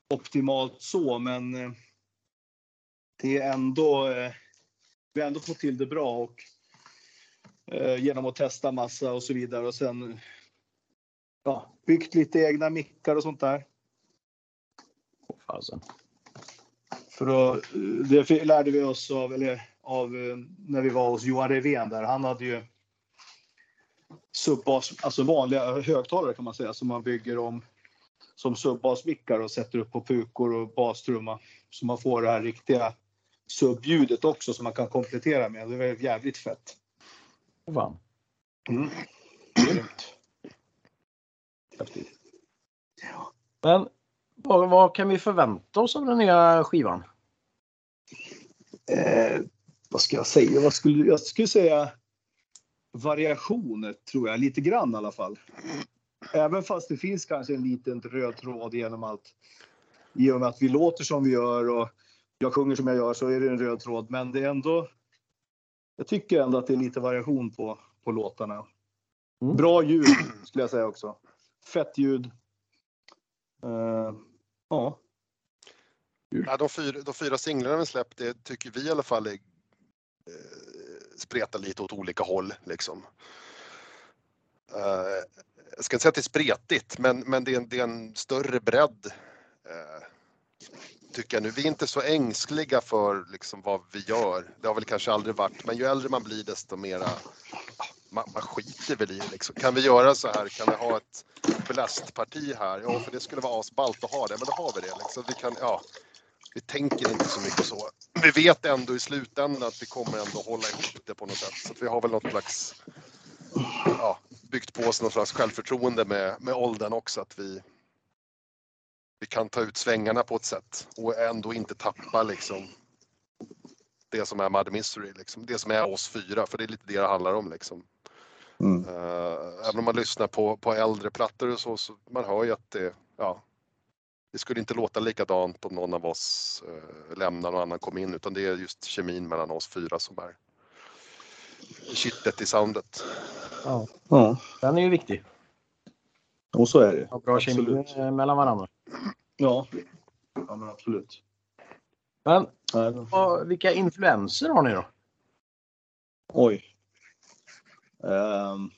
optimalt så, men eh, det är ändå, eh, vi har ändå fått till det bra och eh, genom att testa massa och så vidare och sen ja, byggt lite egna mickar och sånt där. Fasen. För då, eh, det lärde vi oss av, eller, av eh, när vi var hos Johan Revén där. Han hade ju subbas, alltså vanliga högtalare kan man säga, som man bygger om som subbasmickar och sätter upp på pukor och bastrumma. Så man får det här riktiga subljudet också som man kan komplettera med. Det är jävligt fett. Fan. Mm. Grymt. Häftigt. Men vad, vad kan vi förvänta oss av den nya skivan? Eh, vad ska jag säga? Vad skulle, jag skulle säga variationer tror jag, lite grann i alla fall. Även fast det finns kanske en liten röd tråd genom allt. i och med att vi låter som vi gör och jag sjunger som jag gör så är det en röd tråd. Men det är ändå. Jag tycker ändå att det är lite variation på, på låtarna. Mm. Bra ljud skulle jag säga också. Fett ljud. Eh, ja. Ja, de, fyra, de fyra singlarna vi släppt, det tycker vi i alla fall är, eh, spretar lite åt olika håll. Liksom. Uh, jag ska inte säga att det är spretigt, men, men det, är en, det är en större bredd. uh, tycker jag nu. Vi är inte så ängsliga för liksom, vad vi gör. Det har väl kanske aldrig varit, men ju äldre man blir desto mera ah, man, man skiter väl i det liksom. Kan vi göra så här? Kan vi ha ett blastparti här? Ja, för det skulle vara asballt att ha det, men då har vi det. Liksom. Vi, kan, ja, vi tänker inte så mycket så. Vi vet ändå i slutändan att vi kommer ändå hålla ihop det på något sätt. Så vi har väl något slags, ja, byggt på oss något slags självförtroende med, med åldern också. Att vi, vi kan ta ut svängarna på ett sätt och ändå inte tappa liksom det som är Mad Mystery, liksom. det som är oss fyra, för det är lite det det handlar om. Liksom. Mm. Uh, även om man lyssnar på, på äldre plattor och så, så man hör ju att det, ja, det skulle inte låta likadant om någon av oss uh, lämnar och någon annan kom in, utan det är just kemin mellan oss fyra som är kittet i soundet. Ja, Ja, den är ju viktig. och så är det. Ha bra kemi Absolut. eh, mellan varandra. Ja, ja men absolut. Men vad- vilka influenser har ni då? Oj. Ehm,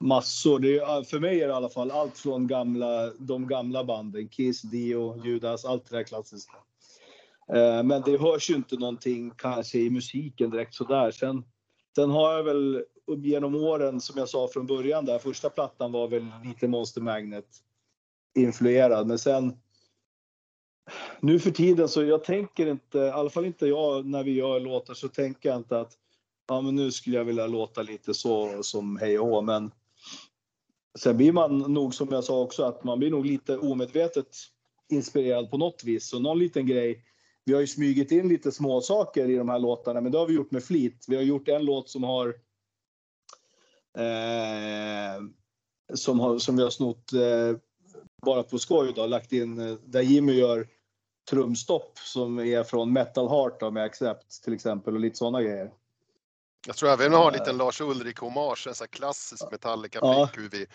massor. Det är, för mig är det i alla fall allt från gamla, de gamla banden. Kiss, Dio, Judas, allt det där klassiska. Eh, men det hörs ju inte någonting kanske i musiken direkt sådär. Sen, sen har jag väl genom åren, som jag sa från början där, första plattan var väl lite Monster Magnet influerad. Men sen nu för tiden så jag tänker inte, i alla fall inte jag när vi gör låtar så tänker jag inte att ja men nu skulle jag vilja låta lite så som hej och men sen blir man nog som jag sa också att man blir nog lite omedvetet inspirerad på något vis. Så någon liten grej. Vi har ju smugit in lite små saker i de här låtarna, men det har vi gjort med flit. Vi har gjort en låt som har eh, som, har, som vi har snott eh, bara på skoj då, lagt in eh, där Jimmy gör trumstopp som är från Metal Heart då, med Accept till exempel och lite sådana grejer. Jag tror även har en liten Lars Ulrik-hommage, en sån här klassisk Metallica-pick, hur, vi,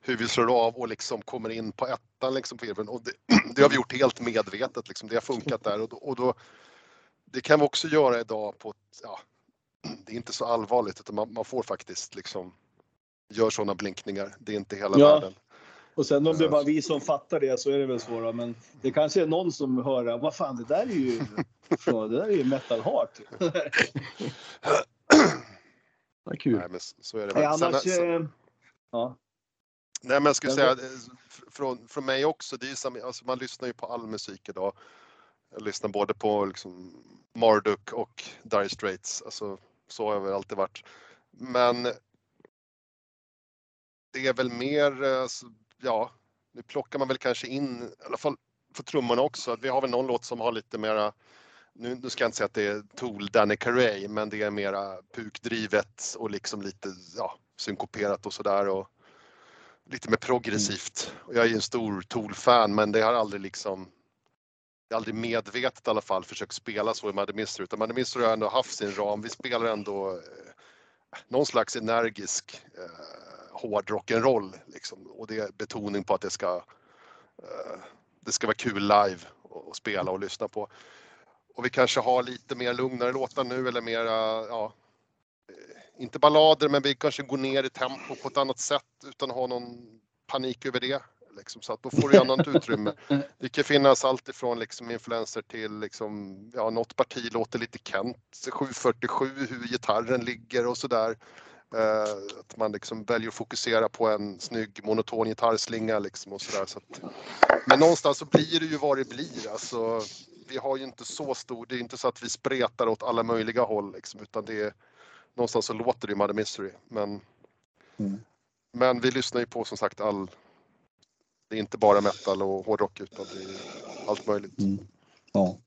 hur vi slår av och liksom kommer in på ettan liksom på. Och det, det har vi gjort helt medvetet, liksom. det har funkat där. Och då, och då, det kan vi också göra idag på ett, ja, det är inte så allvarligt utan man, man får faktiskt liksom gör sådana blinkningar. Det är inte hela Ja. världen. Och sen om det är bara vi som fattar det så är det väl svårare. Men det kanske är någon som hör, vad fan det där är ju, det där är ju Metal Heart. Vad kul. Nej, men så- är det Nej, annars, sen- eh, ja. Nej men jag skulle säga, eh, fr- från, från mig också, det är som, alltså man lyssnar ju på all musik idag. Jag lyssnar både på liksom Marduk och Dire Straits, alltså så har jag väl alltid varit. Men det är väl mer, eh, så- ja, nu plockar man väl kanske in, i alla fall för trummorna också, vi har väl någon låt som har lite mera nu, nu ska jag inte säga att det är Tool, Danny Carey, men det är mera pukdrivet och liksom lite ja, synkoperat och sådär. Och lite mer progressivt. Och jag är ju en stor Tool-fan men det har aldrig liksom jag har aldrig medvetet i alla fall försökt spela så i Muddy Mystery utan Muddy Mystery har ändå haft sin ram. Vi spelar ändå eh, någon slags energisk eh, hård rock'n'roll liksom. och det är betoning på att det ska eh, det ska vara kul live och, och spela och lyssna på. Och vi kanske har lite mer lugnare låtar nu eller mera, ja, eh, inte ballader men vi kanske går ner i tempo på ett annat sätt utan att ha någon panik över det. Liksom, så att då får du annat utrymme. Det kan finnas allt ifrån liksom influenser till liksom, ja, något parti låter lite Kent 747, hur gitarren ligger och sådär. Eh, att man liksom väljer att fokusera på en snygg monoton gitarrslinga liksom och sådär. Så att, men någonstans så blir det ju vad det blir. Alltså, vi har ju inte så stor, det är inte så att vi spretar åt alla möjliga håll liksom, utan det är någonstans så låter det ju Mother Mystery. Men, Mm. men vi lyssnar ju på som sagt all, det är inte bara metal och hårdrock utan det är allt möjligt. Mm. Ja,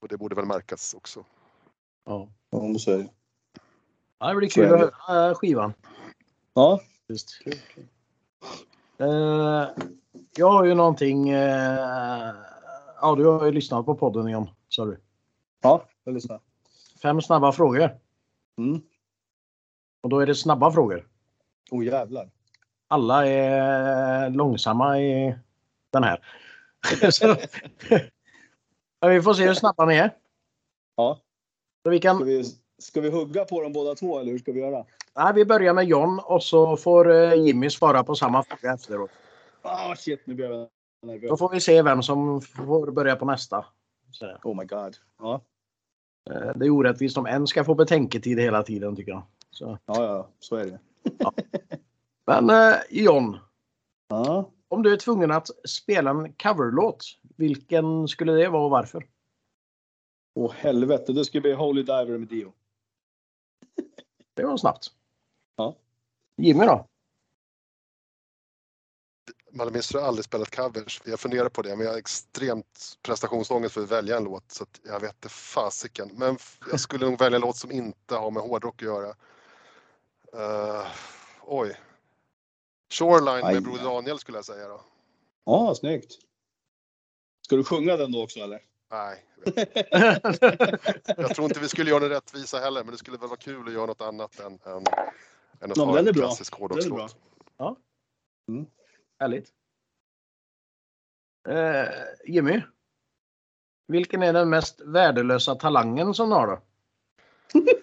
Och det borde väl märkas också. Ja. ja så är det. Ja, det blir Så kul är att höra skivan. Ja, Just. Eh, jag har ju någonting. Eh, ja, du har ju lyssnat på podden John, sa du. Ja, jag lyssnar. Fem snabba frågor. Mm. Och då är det snabba frågor. Oh jävlar. Alla är långsamma i den här. Så, ja, vi får se hur snabba ni är. Ja. Så vi, Ska kan, vi, ska vi hugga på dem båda två eller hur ska vi göra? nej, vi börjar med John och så får eh, Jimmy svara på samma fråga efteråt. Ah shit, nu blev jag Då nervös. får vi se vem som får börja på nästa. Så, Oh my god. Ja, eh, det är orättvist om en ska få betänketid hela tiden tycker jag. Så. ja, ja så är det. Men eh, John, Ja. om du är tvungen att spela en coverlåt, vilken skulle det vara och varför? Åh helvete, det ska bli Holy Diver med Dio. Det var snabbt. Ja. Jimmy då? Malmö Minister har aldrig spelat covers. Jag funderar på det, men jag har extremt prestationsångest för att välja en låt. Så jag vet inte fasiken. Men jag skulle nog välja en låt som inte har med hårdrock att göra. Uh, oj. Shoreline Aj, med Broder ja. Daniel skulle jag säga då. Ja, snyggt. Ska du sjunga den då också eller? Nej, jag tror inte vi skulle göra den rättvisa heller, men det skulle väl vara kul att göra något annat än, än, än att Ja, men ha en klassisk Den är bra. Härligt. Eh, Jimmy? Vilken är den mest värdelösa talangen som du har då?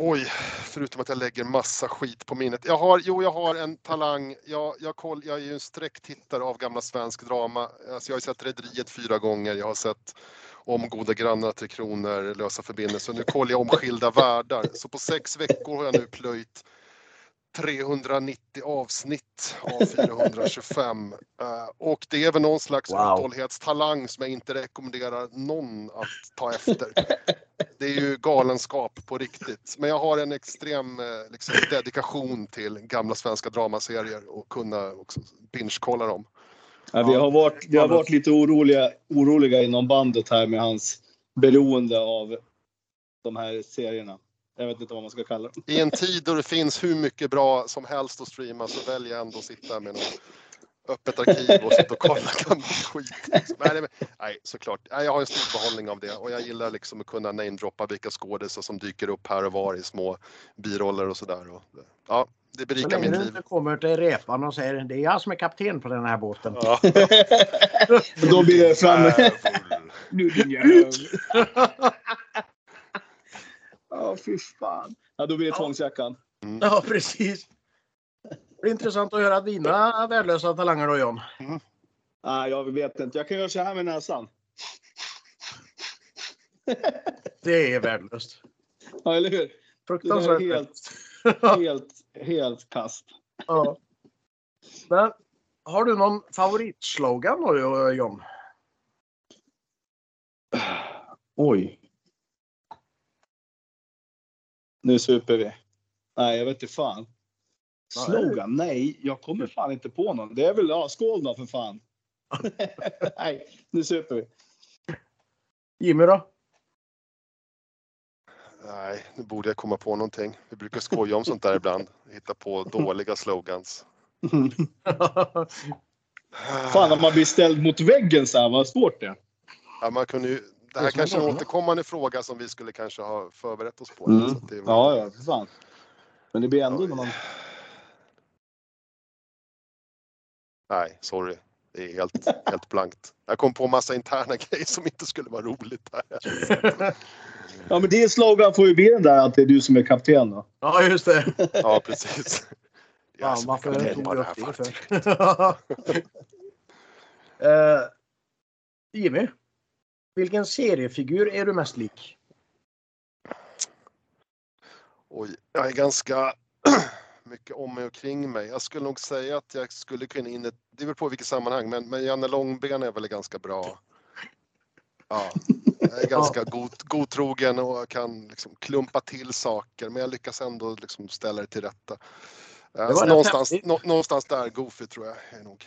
Oj, förutom att jag lägger massa skit på minnet. Jag har, jo, jag har en talang. Jag, jag, koll, jag är ju en sträcktittare av gamla svensk drama. Alltså jag har ju sett Rederiet fyra gånger. Jag har sett om Goda grannar, Tre Kronor, Lösa förbindelser. Nu kollar jag om Skilda världar. Så på sex veckor har jag nu plöjt 390 avsnitt av 425. Eh, och det är väl någon slags Wow. uthållighetstalang som jag inte rekommenderar någon att ta efter. Det är ju galenskap på riktigt. Men jag har en extrem eh, liksom, dedikation till gamla svenska dramaserier och kunna också binge-kolla dem. Ja, vi, har varit, vi har varit lite oroliga, oroliga inom bandet här med hans beroende av de här serierna. Jag vet inte vad man ska kalla dem. I en tid då det finns hur mycket bra som helst att streama så väljer jag ändå att sitta med något öppet arkiv och sitta och kolla gammal skit. Liksom. Nej, såklart. Nej, jag har en stor behållning av det och jag gillar liksom att kunna namedroppa vilka skådisar som dyker upp här och var i små biroller och sådär. Ja, det berikar mitt du liv. inte kommer till repan och säger det är jag som är kapten på den här båten. Ja. Då blir det fram... Äh, Ja, fy fan. Ja, då blir det tvångsjackan. Ja, precis. Det blir intressant att höra dina värdelösa talanger då John. Nej, jag vet inte. Jag kan göra så här med näsan. Det är värdelöst. Ja, eller hur? Fruktansvärt. är helt, helt, helt kast. ja. Men har du någon favoritslogan då John? Oj. Nu super vi. Nej, jag vet inte fan. Slogan? Nej, jag kommer fan inte på någon. Det är väl, ja, skål då för fan. Nej, nu super vi. Jimmy då? Nej, nu borde jag komma på någonting. Vi brukar skoja om sånt där ibland. Hitta på dåliga slogans. Fan, om man blir ställd mot väggen så här, vad svårt det är. Ja, man kunde ju, det är här kanske är en återkommande fråga som vi skulle kanske ha förberett oss på. Mm. Så det är Ja, ja, för fan. Men det blir ändå när man... Nej, sorry. Det är helt, helt blankt. Jag kom på massa interna grejer som inte skulle vara roligt. Här. Ja, men din slogan får ju bli den där att det är du som är kapten då. Ja, just det. Ja, precis. Det är Fan, som varför kapten tog på du det upp här det fartyget. för? Eh, Jimmy, vilken seriefigur är du mest lik? Oj, jag är ganska mycket om mig och kring mig. Jag skulle nog säga att jag skulle kunna in det väl på vilket sammanhang, men, men Janne Långben är väl ganska bra. Ja, jag är ganska god, godtrogen och kan liksom klumpa till saker, men jag lyckas ändå liksom ställa det till rätta. Alltså, rätt någonstans, nå, någonstans där, Goofy tror jag är nog.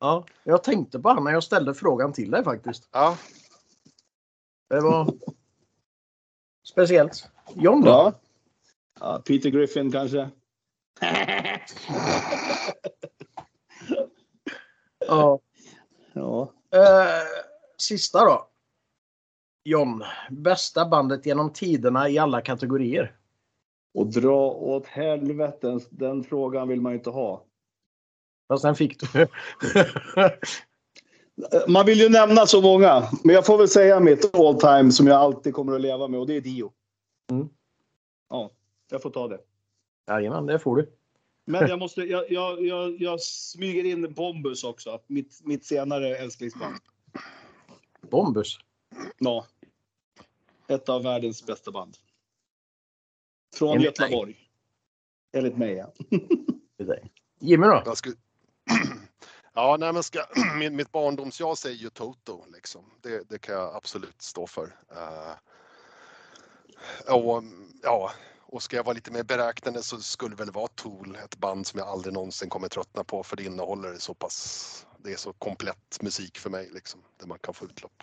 Ja, jag tänkte han när jag ställde frågan till dig faktiskt. Ja, Det var speciellt. John då? Ja. ja Peter Griffin kanske. Ja. Ja. Eh, sista då. John, bästa bandet genom tiderna i alla kategorier. Och dra åt helvete, den frågan vill man ju inte ha. Fast den fick du. Man vill ju nämna så många, men jag får väl säga mitt all time som jag alltid kommer att leva med och det är Dio. Mm. Ja, jag får ta det. Jajamän, det får du. Men jag måste, jag, jag, jag, jag smyger in Bombus också, mitt, mitt senare älsklingsband. Bombus. Ja. Ett av världens bästa band. Från Enligt Göteborg. Enligt mig ja. Jimmy då? Jag skulle... Ja, nej, men ska... Min, mitt barndomsjag säger ju Toto. Liksom. Det, det kan jag absolut stå för. Uh... Och, ja, och ska jag vara lite mer beräknande så skulle det väl vara Tool, ett band som jag aldrig någonsin kommer tröttna på för det innehåller så pass, det är så komplett musik för mig liksom, där man kan få utlopp.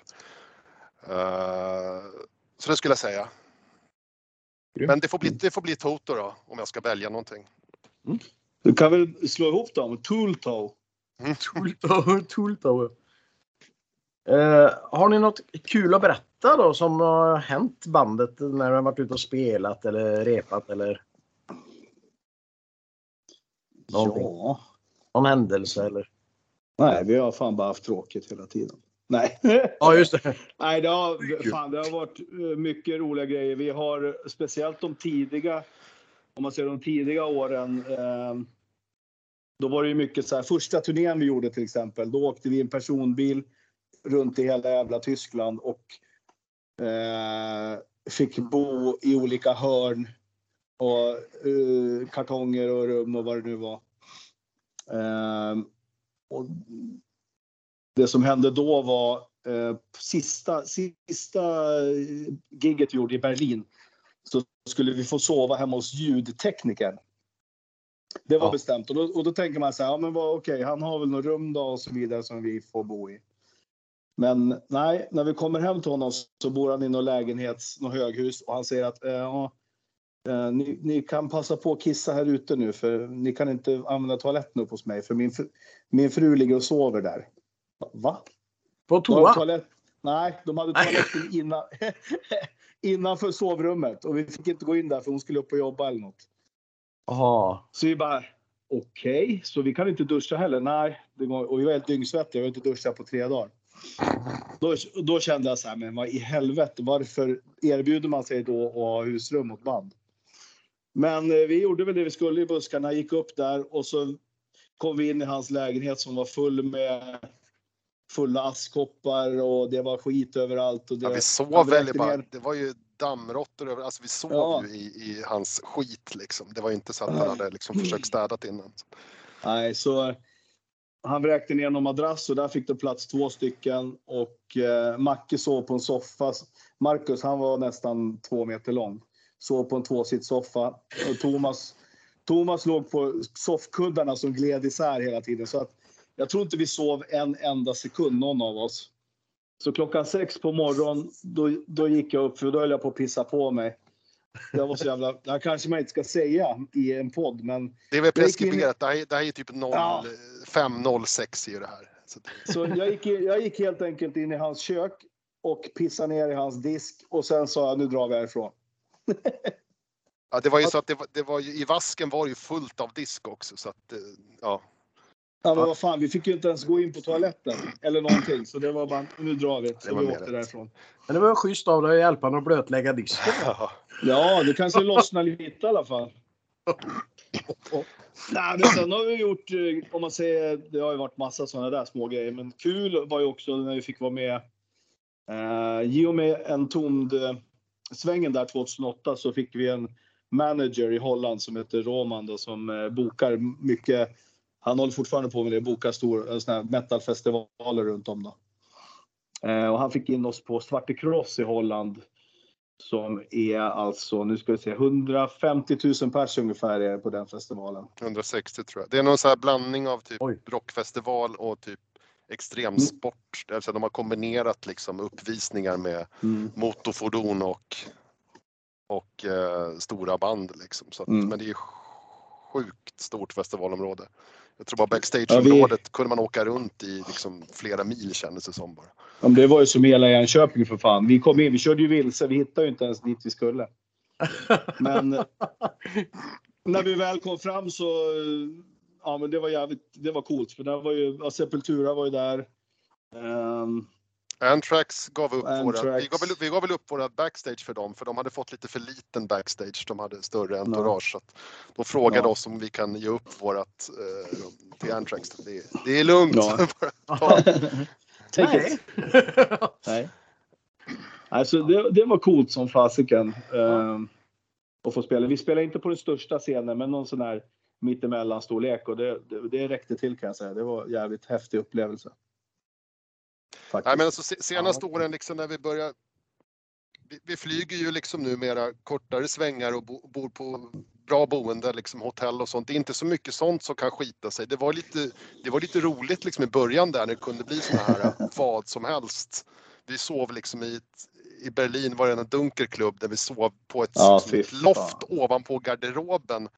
Uh... Så det skulle jag säga. Men det får bli, det får bli Toto då, om jag ska välja någonting. Du kan väl slå ihop dem? Tool Toe. Tool- Tool Tower. Eh, har ni något kul att berätta då som har hänt bandet när de har varit ute och spelat eller repat eller Någonting. Ja. någon händelse eller? Nej, vi har fan bara haft tråkigt hela tiden. Nej. Ja, just det. Nej, det har, fan, det har varit eh, mycket roliga grejer. Vi har speciellt de tidiga, om man ser de tidiga åren. Eh, då var det ju mycket så här, första turnén vi gjorde till exempel, då åkte vi i en personbil runt i hela jävla Tyskland och eh, fick bo i olika hörn och eh, kartonger och rum och vad det nu var. Eh, och det som hände då var eh, sista, sista giget vi gjorde i Berlin så skulle vi få sova hemma hos ljudteknikern. Det var Ja. bestämt och då, och då tänker man så här, ja men vad okej, han har väl något rum då och så vidare som vi får bo i. Men nej, när vi kommer hem till honom så bor han i någon lägenhet, något höghus och han säger att eh, eh, ni, ni kan passa på att kissa här ute nu för ni kan inte använda toaletten upp hos mig för min, fru- min fru ligger och sover där. Va? På toa? Toalett, nej, de hade toaletten innan, innanför sovrummet och vi fick inte gå in där för hon skulle upp och jobba eller något. Jaha. Så vi bara, okej, så vi kan inte duscha heller? Nej, det går, och jag är helt dyngsvettig, jag har inte duschat på tre dagar. Då, då kände jag så här, men vad i helvete, varför erbjuder man sig då att ha husrum åt band? Men eh, vi gjorde väl det vi skulle i buskarna, gick upp där och så kom vi in i hans lägenhet som var full med fulla askkoppar och det var skit överallt. Och det, Ja, vi sov väl bara, ner- det var ju dammråttor över, alltså vi sov Ja. ju i, i hans skit liksom. Det var inte så att han hade liksom försökt städat innan. Nej, så han vräkte ner någon madrass och där fick det plats två stycken och eh, Macke sov på en soffa. Marcus, han var nästan två meter lång, sov på en tvåsitssoffa och Thomas, Thomas låg på soffkuddarna som gled isär hela tiden så att jag tror inte vi sov en enda sekund någon av oss. Så klockan sex på morgonen, då, då gick jag upp för då höll jag på att pissa på mig. Jag var så jävla, det här kanske man inte ska säga i en podd, men Det är väl preskriberat, det här, är- det här är typ 0, Ja. 506 i det här. Så, Så jag gick, jag gick helt enkelt in i hans kök och pissade ner i hans disk och sen sa jag nu drar vi härifrån. ja, det var ju så att det var, det var ju, i vasken var det ju fullt av disk också så att, eh, ja. Ja, men vad fan, vi fick ju inte ens gå in på toaletten eller någonting. Så det var bara, nu drar vi. Så vi åkte därifrån. Men det var schysst av dig att hjälpa honom att blötlägga disken. Ja, det kanske lossnar lite i alla fall. Nej, men sen har vi gjort, eh, om man säger, det har ju varit massa sådana där små grejer. Men kul var ju också när vi fick vara med. Eh, I och med en tomd eh, svängen där 2008 så fick vi en manager i Holland som heter Roman då, som eh, bokar mycket. Han håller fortfarande på med det, bokar stora såna här metalfestivaler runt om då. Eh, och han fick in oss på Svarte Cross i Holland som är alltså, nu ska vi se, 150 000 pers ungefär är på den festivalen. 160 tror jag. Det är någon så här blandning av typ Oj. rockfestival och typ extremsport. Alltså de har kombinerat liksom uppvisningar med motorfordon och, och eh, stora band liksom. Så att, Mm. Men det är sjukt stort festivalområde. Jag tror bara backstageområdet kunde man åka runt i liksom flera mil kändes det som bara. Ja, det var ju som hela Jönköping för fan. Vi kom in, vi körde ju vilse, vi hittade ju inte ens dit vi skulle. Men när vi väl kom fram så, ja men det var jävligt, det var coolt för där var ju, ja, Sepultura var ju där. Ehm, Anthrax gav upp våra, Anthrax. vi gav, väl, vi gav väl upp våra backstage för dem för de hade fått lite för liten backstage. De hade större entourage. Så att de frågade Ja. oss om vi kan ge upp vårat eh, rum till Anthrax. Det, det är lugnt. Take Nej. Nej. Alltså det, det var coolt som fasiken. ehm, att få spela. Vi spelade inte på den största scenen men någon sån här mittemellan storlek och det, det, det räckte till kan jag säga. Det var en jävligt häftig upplevelse. Faktiskt. Nej, men alltså, se- senaste åren liksom när vi börjar vi, vi flyger ju liksom numera kortare svängar och bo, bor på bra boende, liksom hotell och sånt. Det är inte så mycket sånt som kan skita sig. Det var lite, det var lite roligt liksom i början där när det kunde bli såna här vad som helst. Vi sov liksom i, ett, i Berlin var det en dunkerklubb där vi sov på ett, Ja, ett loft ovanpå garderoben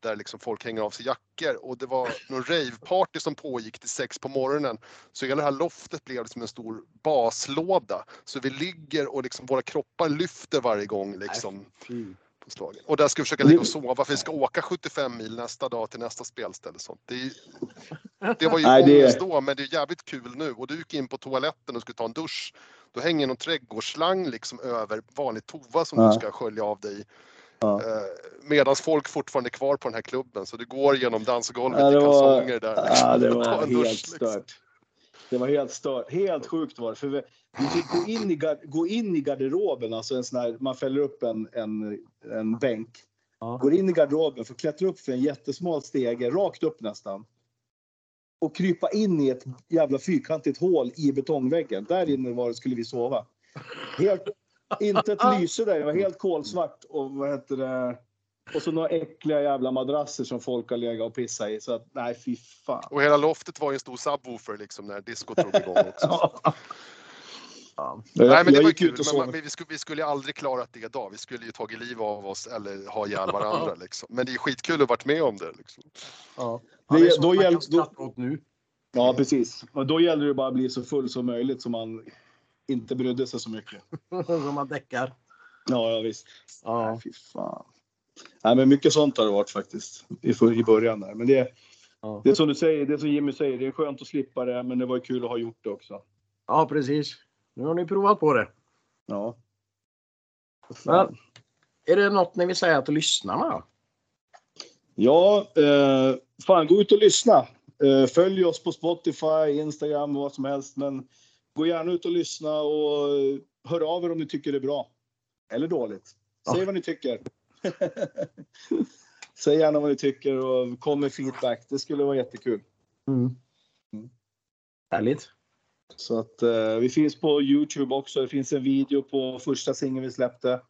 där liksom folk hänger av sig jackor och det var någon raveparty som pågick till sex på morgonen. Så hela det här loftet blev liksom en stor baslåda. Så vi ligger och liksom våra kroppar lyfter varje gång liksom på slagen. Och där ska vi försöka ligga och sova för vi ska åka 75 mil nästa dag till nästa spelställe. Sånt. Det, det var ju ångest då men det är jävligt kul nu. Och du gick in på toaletten och skulle ta en dusch. Då hänger någon trädgårdsslang liksom över vanlig toa som Ja. du ska skölja av dig. Ja. Eh, Medan folk fortfarande är kvar på den här klubben så du går genom dansgolvet Ja, i det var, kalsonger där. ja, det var helt liksom. stört. Det var helt stört. Helt sjukt var det. För vi, vi fick gå in, i, gar- gå in i garderoben, alltså en sån här, man fäller upp en, en, en bänk. Ja. Går in i garderoben, får klättra upp för en jättesmal stege, rakt upp nästan. Och krypa in i ett jävla fyrkantigt hål i betongväggen. Där inne var, skulle vi sova. Helt, inte ett lyse där, det var helt kolsvart. Och vad heter det? Och så några äckliga jävla madrasser som folk har legat och pissat i. Så att, nej fy fan. Och hela loftet var ju en stor subwoofer liksom när diskot drog igång också. Ja. Nej men det var kul, men man, vi, skulle, vi skulle ju aldrig klarat det idag. Vi skulle ju tagit liv av oss eller ha ihjäl varandra liksom. Men det är skitkul att varit med om det liksom. Ja. Det- Det är så då man gäll- kan skratta åt nu. Ja, precis. Och då gäller det bara att bli så full som möjligt så man inte brydde sig så mycket. Så man däckar. Ja, ja visst. Ja. Nej, fy fan. Nej, men mycket sånt har det varit faktiskt i, i början där. Men det, Ja. det är som du säger, det som Jimmy säger, det är skönt att slippa det, men det var ju kul att ha gjort det också. ja, precis. Nu har ni provat på det. Ja. Men, är det något ni vill säga till lyssnarna? Ja, eh, fan gå ut och lyssna. Eh, följ oss på Spotify, Instagram och vad som helst. Men gå gärna ut och lyssna och eh, hör av er om ni tycker det är bra. Eller dåligt. Säg Ja. vad ni tycker. Säg gärna vad ni tycker och kom med feedback. Det skulle vara jättekul. Mm. Mm. Härligt. Så att eh, vi finns på Youtube också. Det finns en video på första singeln vi släppte.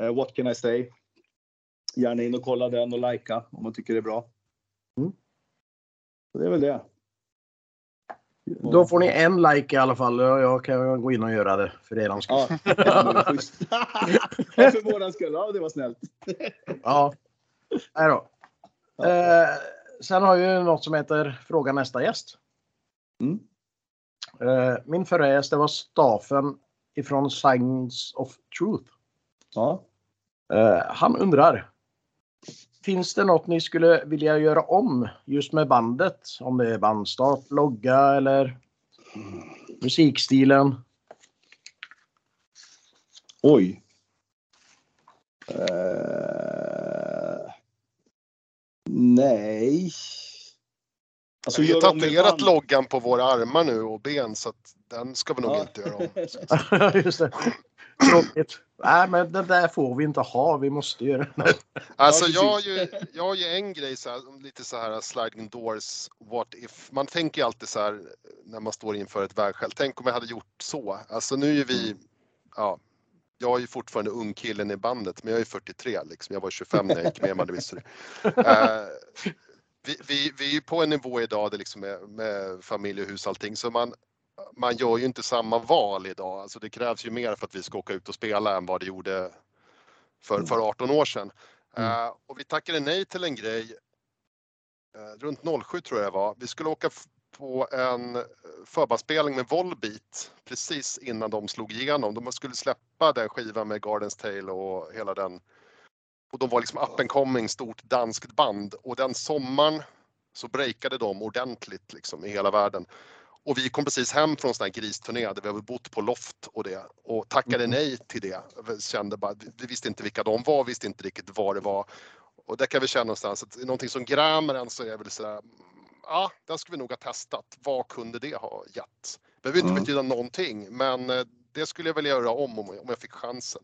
Eh, What can I say? Gärna in och kolla den och likea om man tycker det är bra. Mm. Så det är väl det. Då får ni en like i alla fall. Jag kan gå in och göra det för er skull. Ja, ja, för våran skull. Ja, det var snällt. Ja. Nej då. Eh, sen har ju något som heter Fråga nästa gäst. Mm. Eh, min förra gäst det var Stafen ifrån Signs of Truth. Ja. Eh, han undrar. Finns det något ni skulle vilja göra om just med bandet? Om det är bandstart, logga eller musikstilen? Oj. Eh, nej. Alltså, vi har tatuerat loggan på våra armar nu och ben så att den ska vi nog Ja. inte göra om. Tråkigt. Nej, men det där får vi inte ha. Vi måste göra det. Alltså jag har ju, jag har ju en grej så här, lite så här sliding doors, what if. Man tänker ju alltid så här när man står inför ett vägskäl. Tänk om jag hade gjort så. Alltså nu är vi, ja, jag är ju fortfarande ungkillen i bandet, men jag är 43 liksom. Jag var 25 när jag gick med i Madde. Eh, vi, vi, vi är ju på en nivå idag där liksom med, med familj och hus och allting, så man, man gör ju inte samma val idag. Alltså det krävs ju mer för att vi ska åka ut och spela än vad det gjorde för, för 18 år sedan. Mm. Eh, och vi tackade nej till en grej eh, runt 07 tror jag det var. Vi skulle åka på en eh, förbandsspelning med Volbeat precis innan de slog igenom. De skulle släppa den skivan med Gardens Tale och hela den. Och de var liksom up and coming stort danskt band och den sommaren så breakade de ordentligt liksom i hela världen. Och vi kom precis hem från en sån här gristurné där vi hade bott på loft och det och tackade nej till det. Vi Kände bara, vi visste inte vilka de var, visste inte riktigt vad det var. Och där kan vi känna någonstans att någonting som grämer en så är väl sådär, mm, ja, den skulle vi nog ha testat. Vad kunde det ha gett? Det behöver inte Mm. betyda någonting, men eh, det skulle jag vilja göra om om jag fick chansen.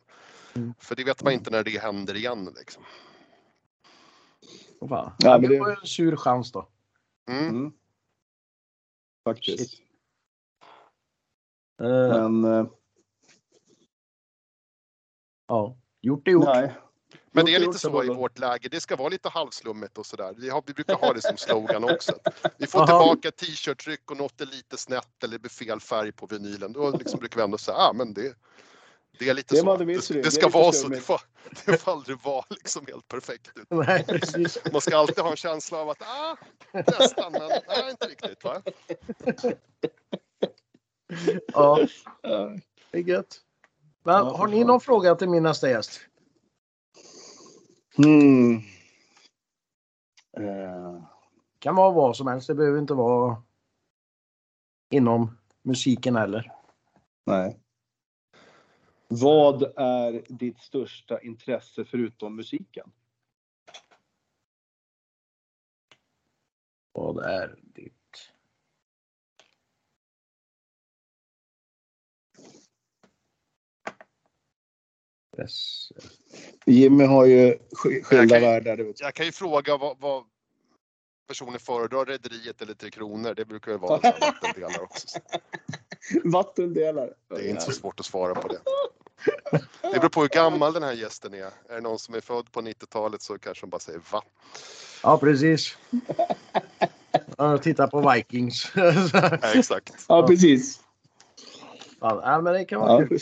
Mm. För det vet man inte när det händer igen. Liksom. Ja, men det det- var ju en sur chans då. Mm. Faktiskt. Shit. Eh, Men eh, ja, gjort är gjort. nej. Men det är lite så i vårt läge. Det ska vara lite halvslummigt och sådär. Vi, har, vi brukar ha det som slogan också. Vi får Aha. tillbaka t-shirt-tryck och något är lite snett eller det blir fel färg på vinylen. Då liksom brukar vi ändå säga, ah, men det, det är lite Det så. Det, det Det ska vara så. Det får, det får aldrig vara liksom helt perfekt ut. Nej. Man ska alltid ha en känsla av att, ah, nästan, men nej, inte riktigt. Va? Ja, det är gött. Men, har ni någon fråga till min nästa gäst? Mm. Eh, kan vara vad som helst. Det behöver inte vara inom musiken heller. nej. Vad är ditt största intresse förutom musiken? Vad är ditt? intresse? Jimmy har ju sk- skilda världar. jag. Jag kan ju fråga vad, vad personen föredrar, Rederiet eller Tre Kronor. Det brukar ju vara vattendelare också. Vattendelare. Det är inte så svårt att svara på det. Det beror på hur gammal den här gästen är. Är det någon som är född på 90-talet så kanske de bara säger va? Ja, precis. Titta på Vikings. Ja, exakt. Ja, precis. ja, men det kan vara Ja, kul.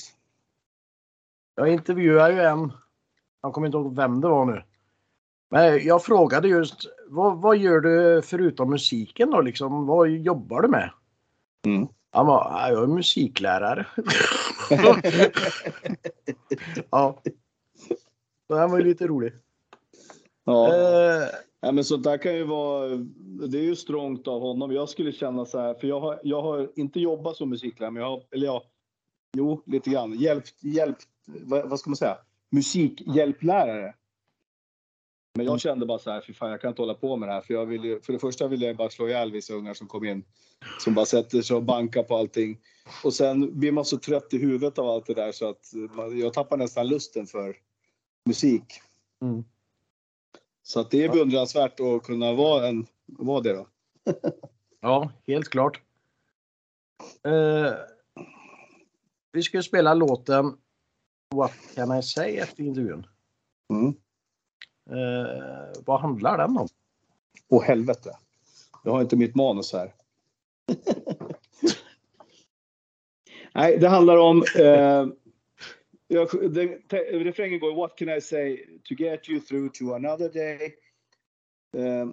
Jag intervjuade ju en. Jag kommer inte ihåg vem det var nu. Men jag frågade just vad, vad gör du förutom musiken då liksom? Vad jobbar du med? Mm. Han bara, "Ja, jag är musiklärare. ja. Den var ju lite rolig. Ja. Eh, Ja, men sånt där kan ju vara, det är ju strångt av honom. Jag skulle känna så här, för jag har, jag har inte jobbat som musiklärare, men jag har, eller ja, jo, lite grann. Hjälpt, hjälpt, vad, vad ska man säga, musikhjälplärare. Men jag kände bara så här, för fan jag kan inte hålla på med det här. För, jag vill ju, för det första vill jag bara slå ihjäl vissa ungar som kom in. Som bara sätter sig och bankar på allting. Och sen blir man så trött i huvudet av allt det där så att man, jag tappar nästan lusten för musik. Mm. Så att det är beundransvärt att kunna vara, en, vara det då. ja, helt klart. Eh, vi ska spela låten What can I say efter intervjun. Mm. Eh, vad handlar den om? Åh helvete. Jag har inte mitt manus här. Nej, det handlar om... Eh, refrängen går What can I say to get you through to another day? Eh,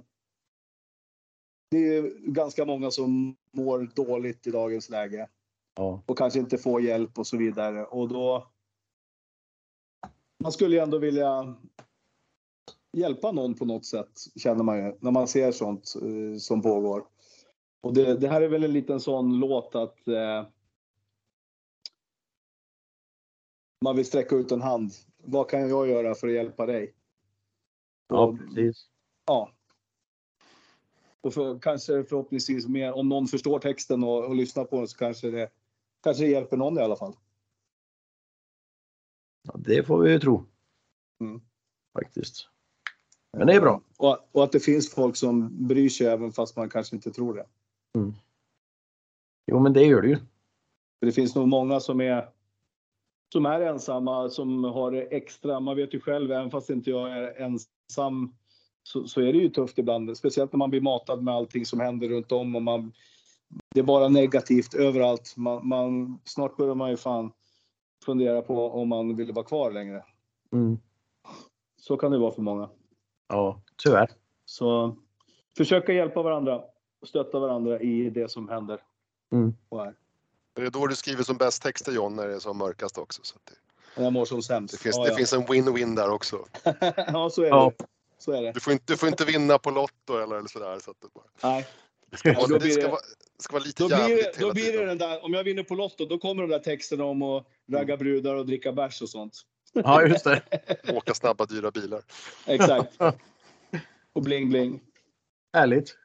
det är ganska många som mår dåligt i dagens läge Ja. och kanske inte får hjälp och så vidare. Och då... Man skulle ju ändå vilja hjälpa någon på något sätt, känner man ju, när man ser sånt eh, som pågår. Och det, det här är väl en liten sån låt att eh, man vill sträcka ut en hand. Vad kan jag göra för att hjälpa dig? Ja, Och, precis. ja. Och för, kanske förhoppningsvis mer, om någon förstår texten och, och lyssnar på den så kanske det, kanske det hjälper någon i alla fall. Ja, det får vi ju tro. Mm. Faktiskt. Men det är bra. Och, och att det finns folk som bryr sig även fast man kanske inte tror det. Jo, men det gör det ju. För det finns nog många som är som är ensamma, som har det extra. Man vet ju själv, även fast inte jag är ensam, så, så är det ju tufft ibland. Speciellt när man blir matad med allting som händer runt om och man, det är bara negativt överallt. Man, man, snart börjar man ju fan fundera på om man vill vara kvar längre. Mm. Så kan det vara för många. Ja, tyvärr. Så försöka hjälpa varandra. Stötta varandra i det som händer. Mm. Och är. Det är då du skriver som bäst texter John, när det är som mörkast också. Så att det, Jag mår som sämst. det, finns, ja, det ja. finns en win-win där också. ja, så är Ja. det. Så är det. Du får inte, du får inte vinna på Lotto eller, eller sådär. Så att det, bara, Nej. det, ska, vara, då det, blir ska det- vara, det ska vara lite Då blir, jävligt det, hela då blir det tiden. den där, om jag vinner på Lotto, då kommer de där texterna om att ragga brudar och dricka bärs och sånt. Ja, just det. Åka snabba, dyra bilar. Exakt. Och bling bling. Härligt.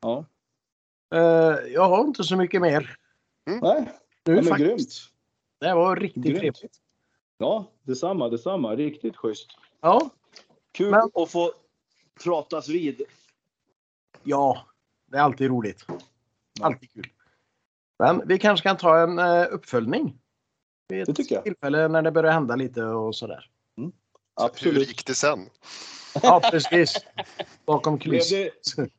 Ja. Eh, jag har inte så mycket mer. Nej, Nu ja, men faktiskt. grymt. Det var riktigt Grymt. trevligt. Ja, detsamma, detsamma. Riktigt schysst. Ja, Kul Men- att få pratas vid. ja, det är alltid roligt. Alltid kul. Men vi kanske kan ta en eh, uppföljning. Vid Det tycker jag. tillfälle när det börjar hända lite och sådär. Så Hur Absolut. gick det sen? Ja, precis. Bakom det,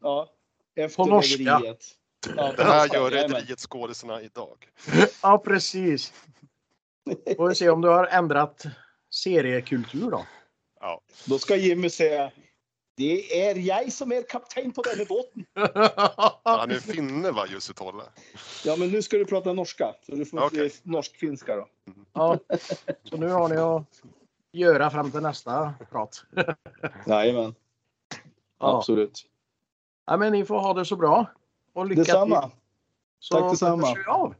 ja, efter På norska. Ja, Det här gör rederiet skådisarna idag. Ja, precis. Får vi se om du har ändrat seriekultur då. Ja. Då ska Jimmy säga det är jag som är kapten på den här båten. Han är finne va, Jussi Tolle? Ja, men nu ska du prata norska. Så du får Okej. norsk-finska då. Ja, så nu har ni att göra fram till nästa prat. Jajamän. Ja. Absolut. Ja, men ni får ha det så bra. Och lycka Detsamma. till. Så Tack detsamma. vi av.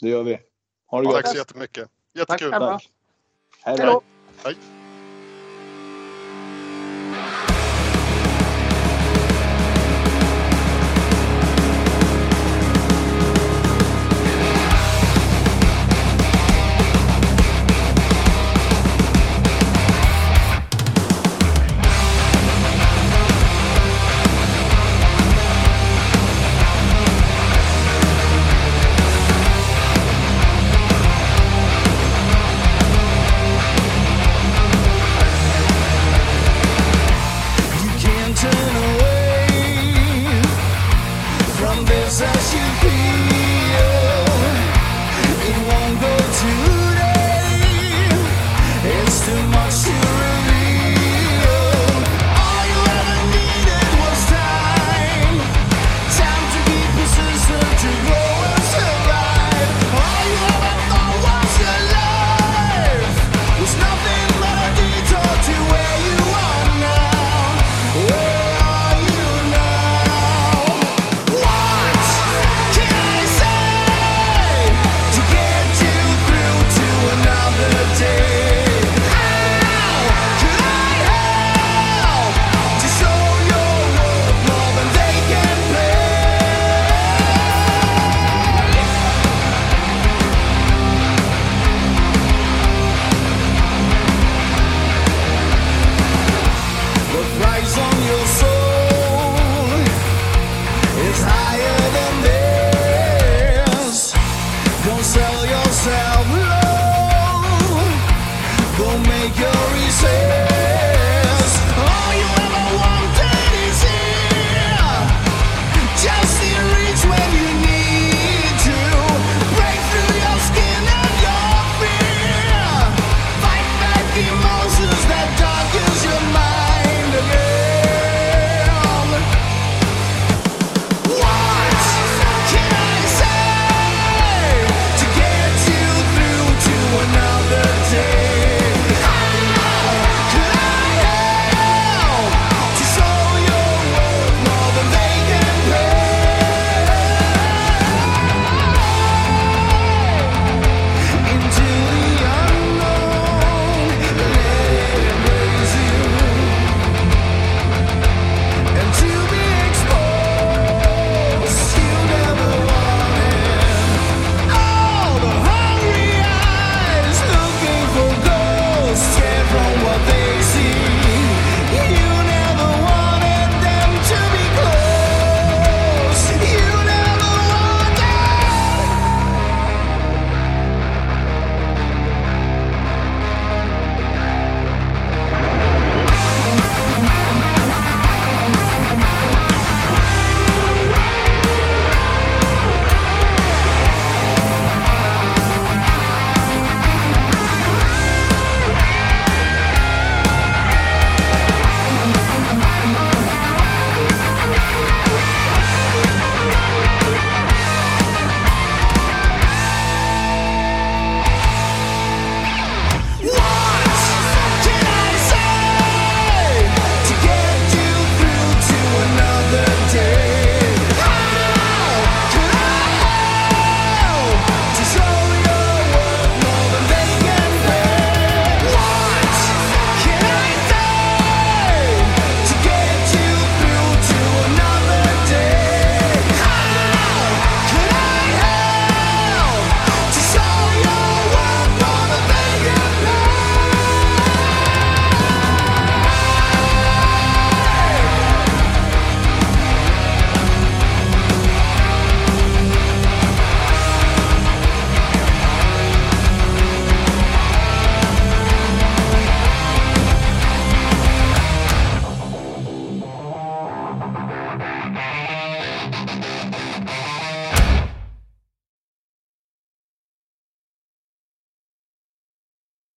Det gör vi. Ha det Tack gott. så jättemycket. Jättekul. själva. Tack. Hej då. Hej.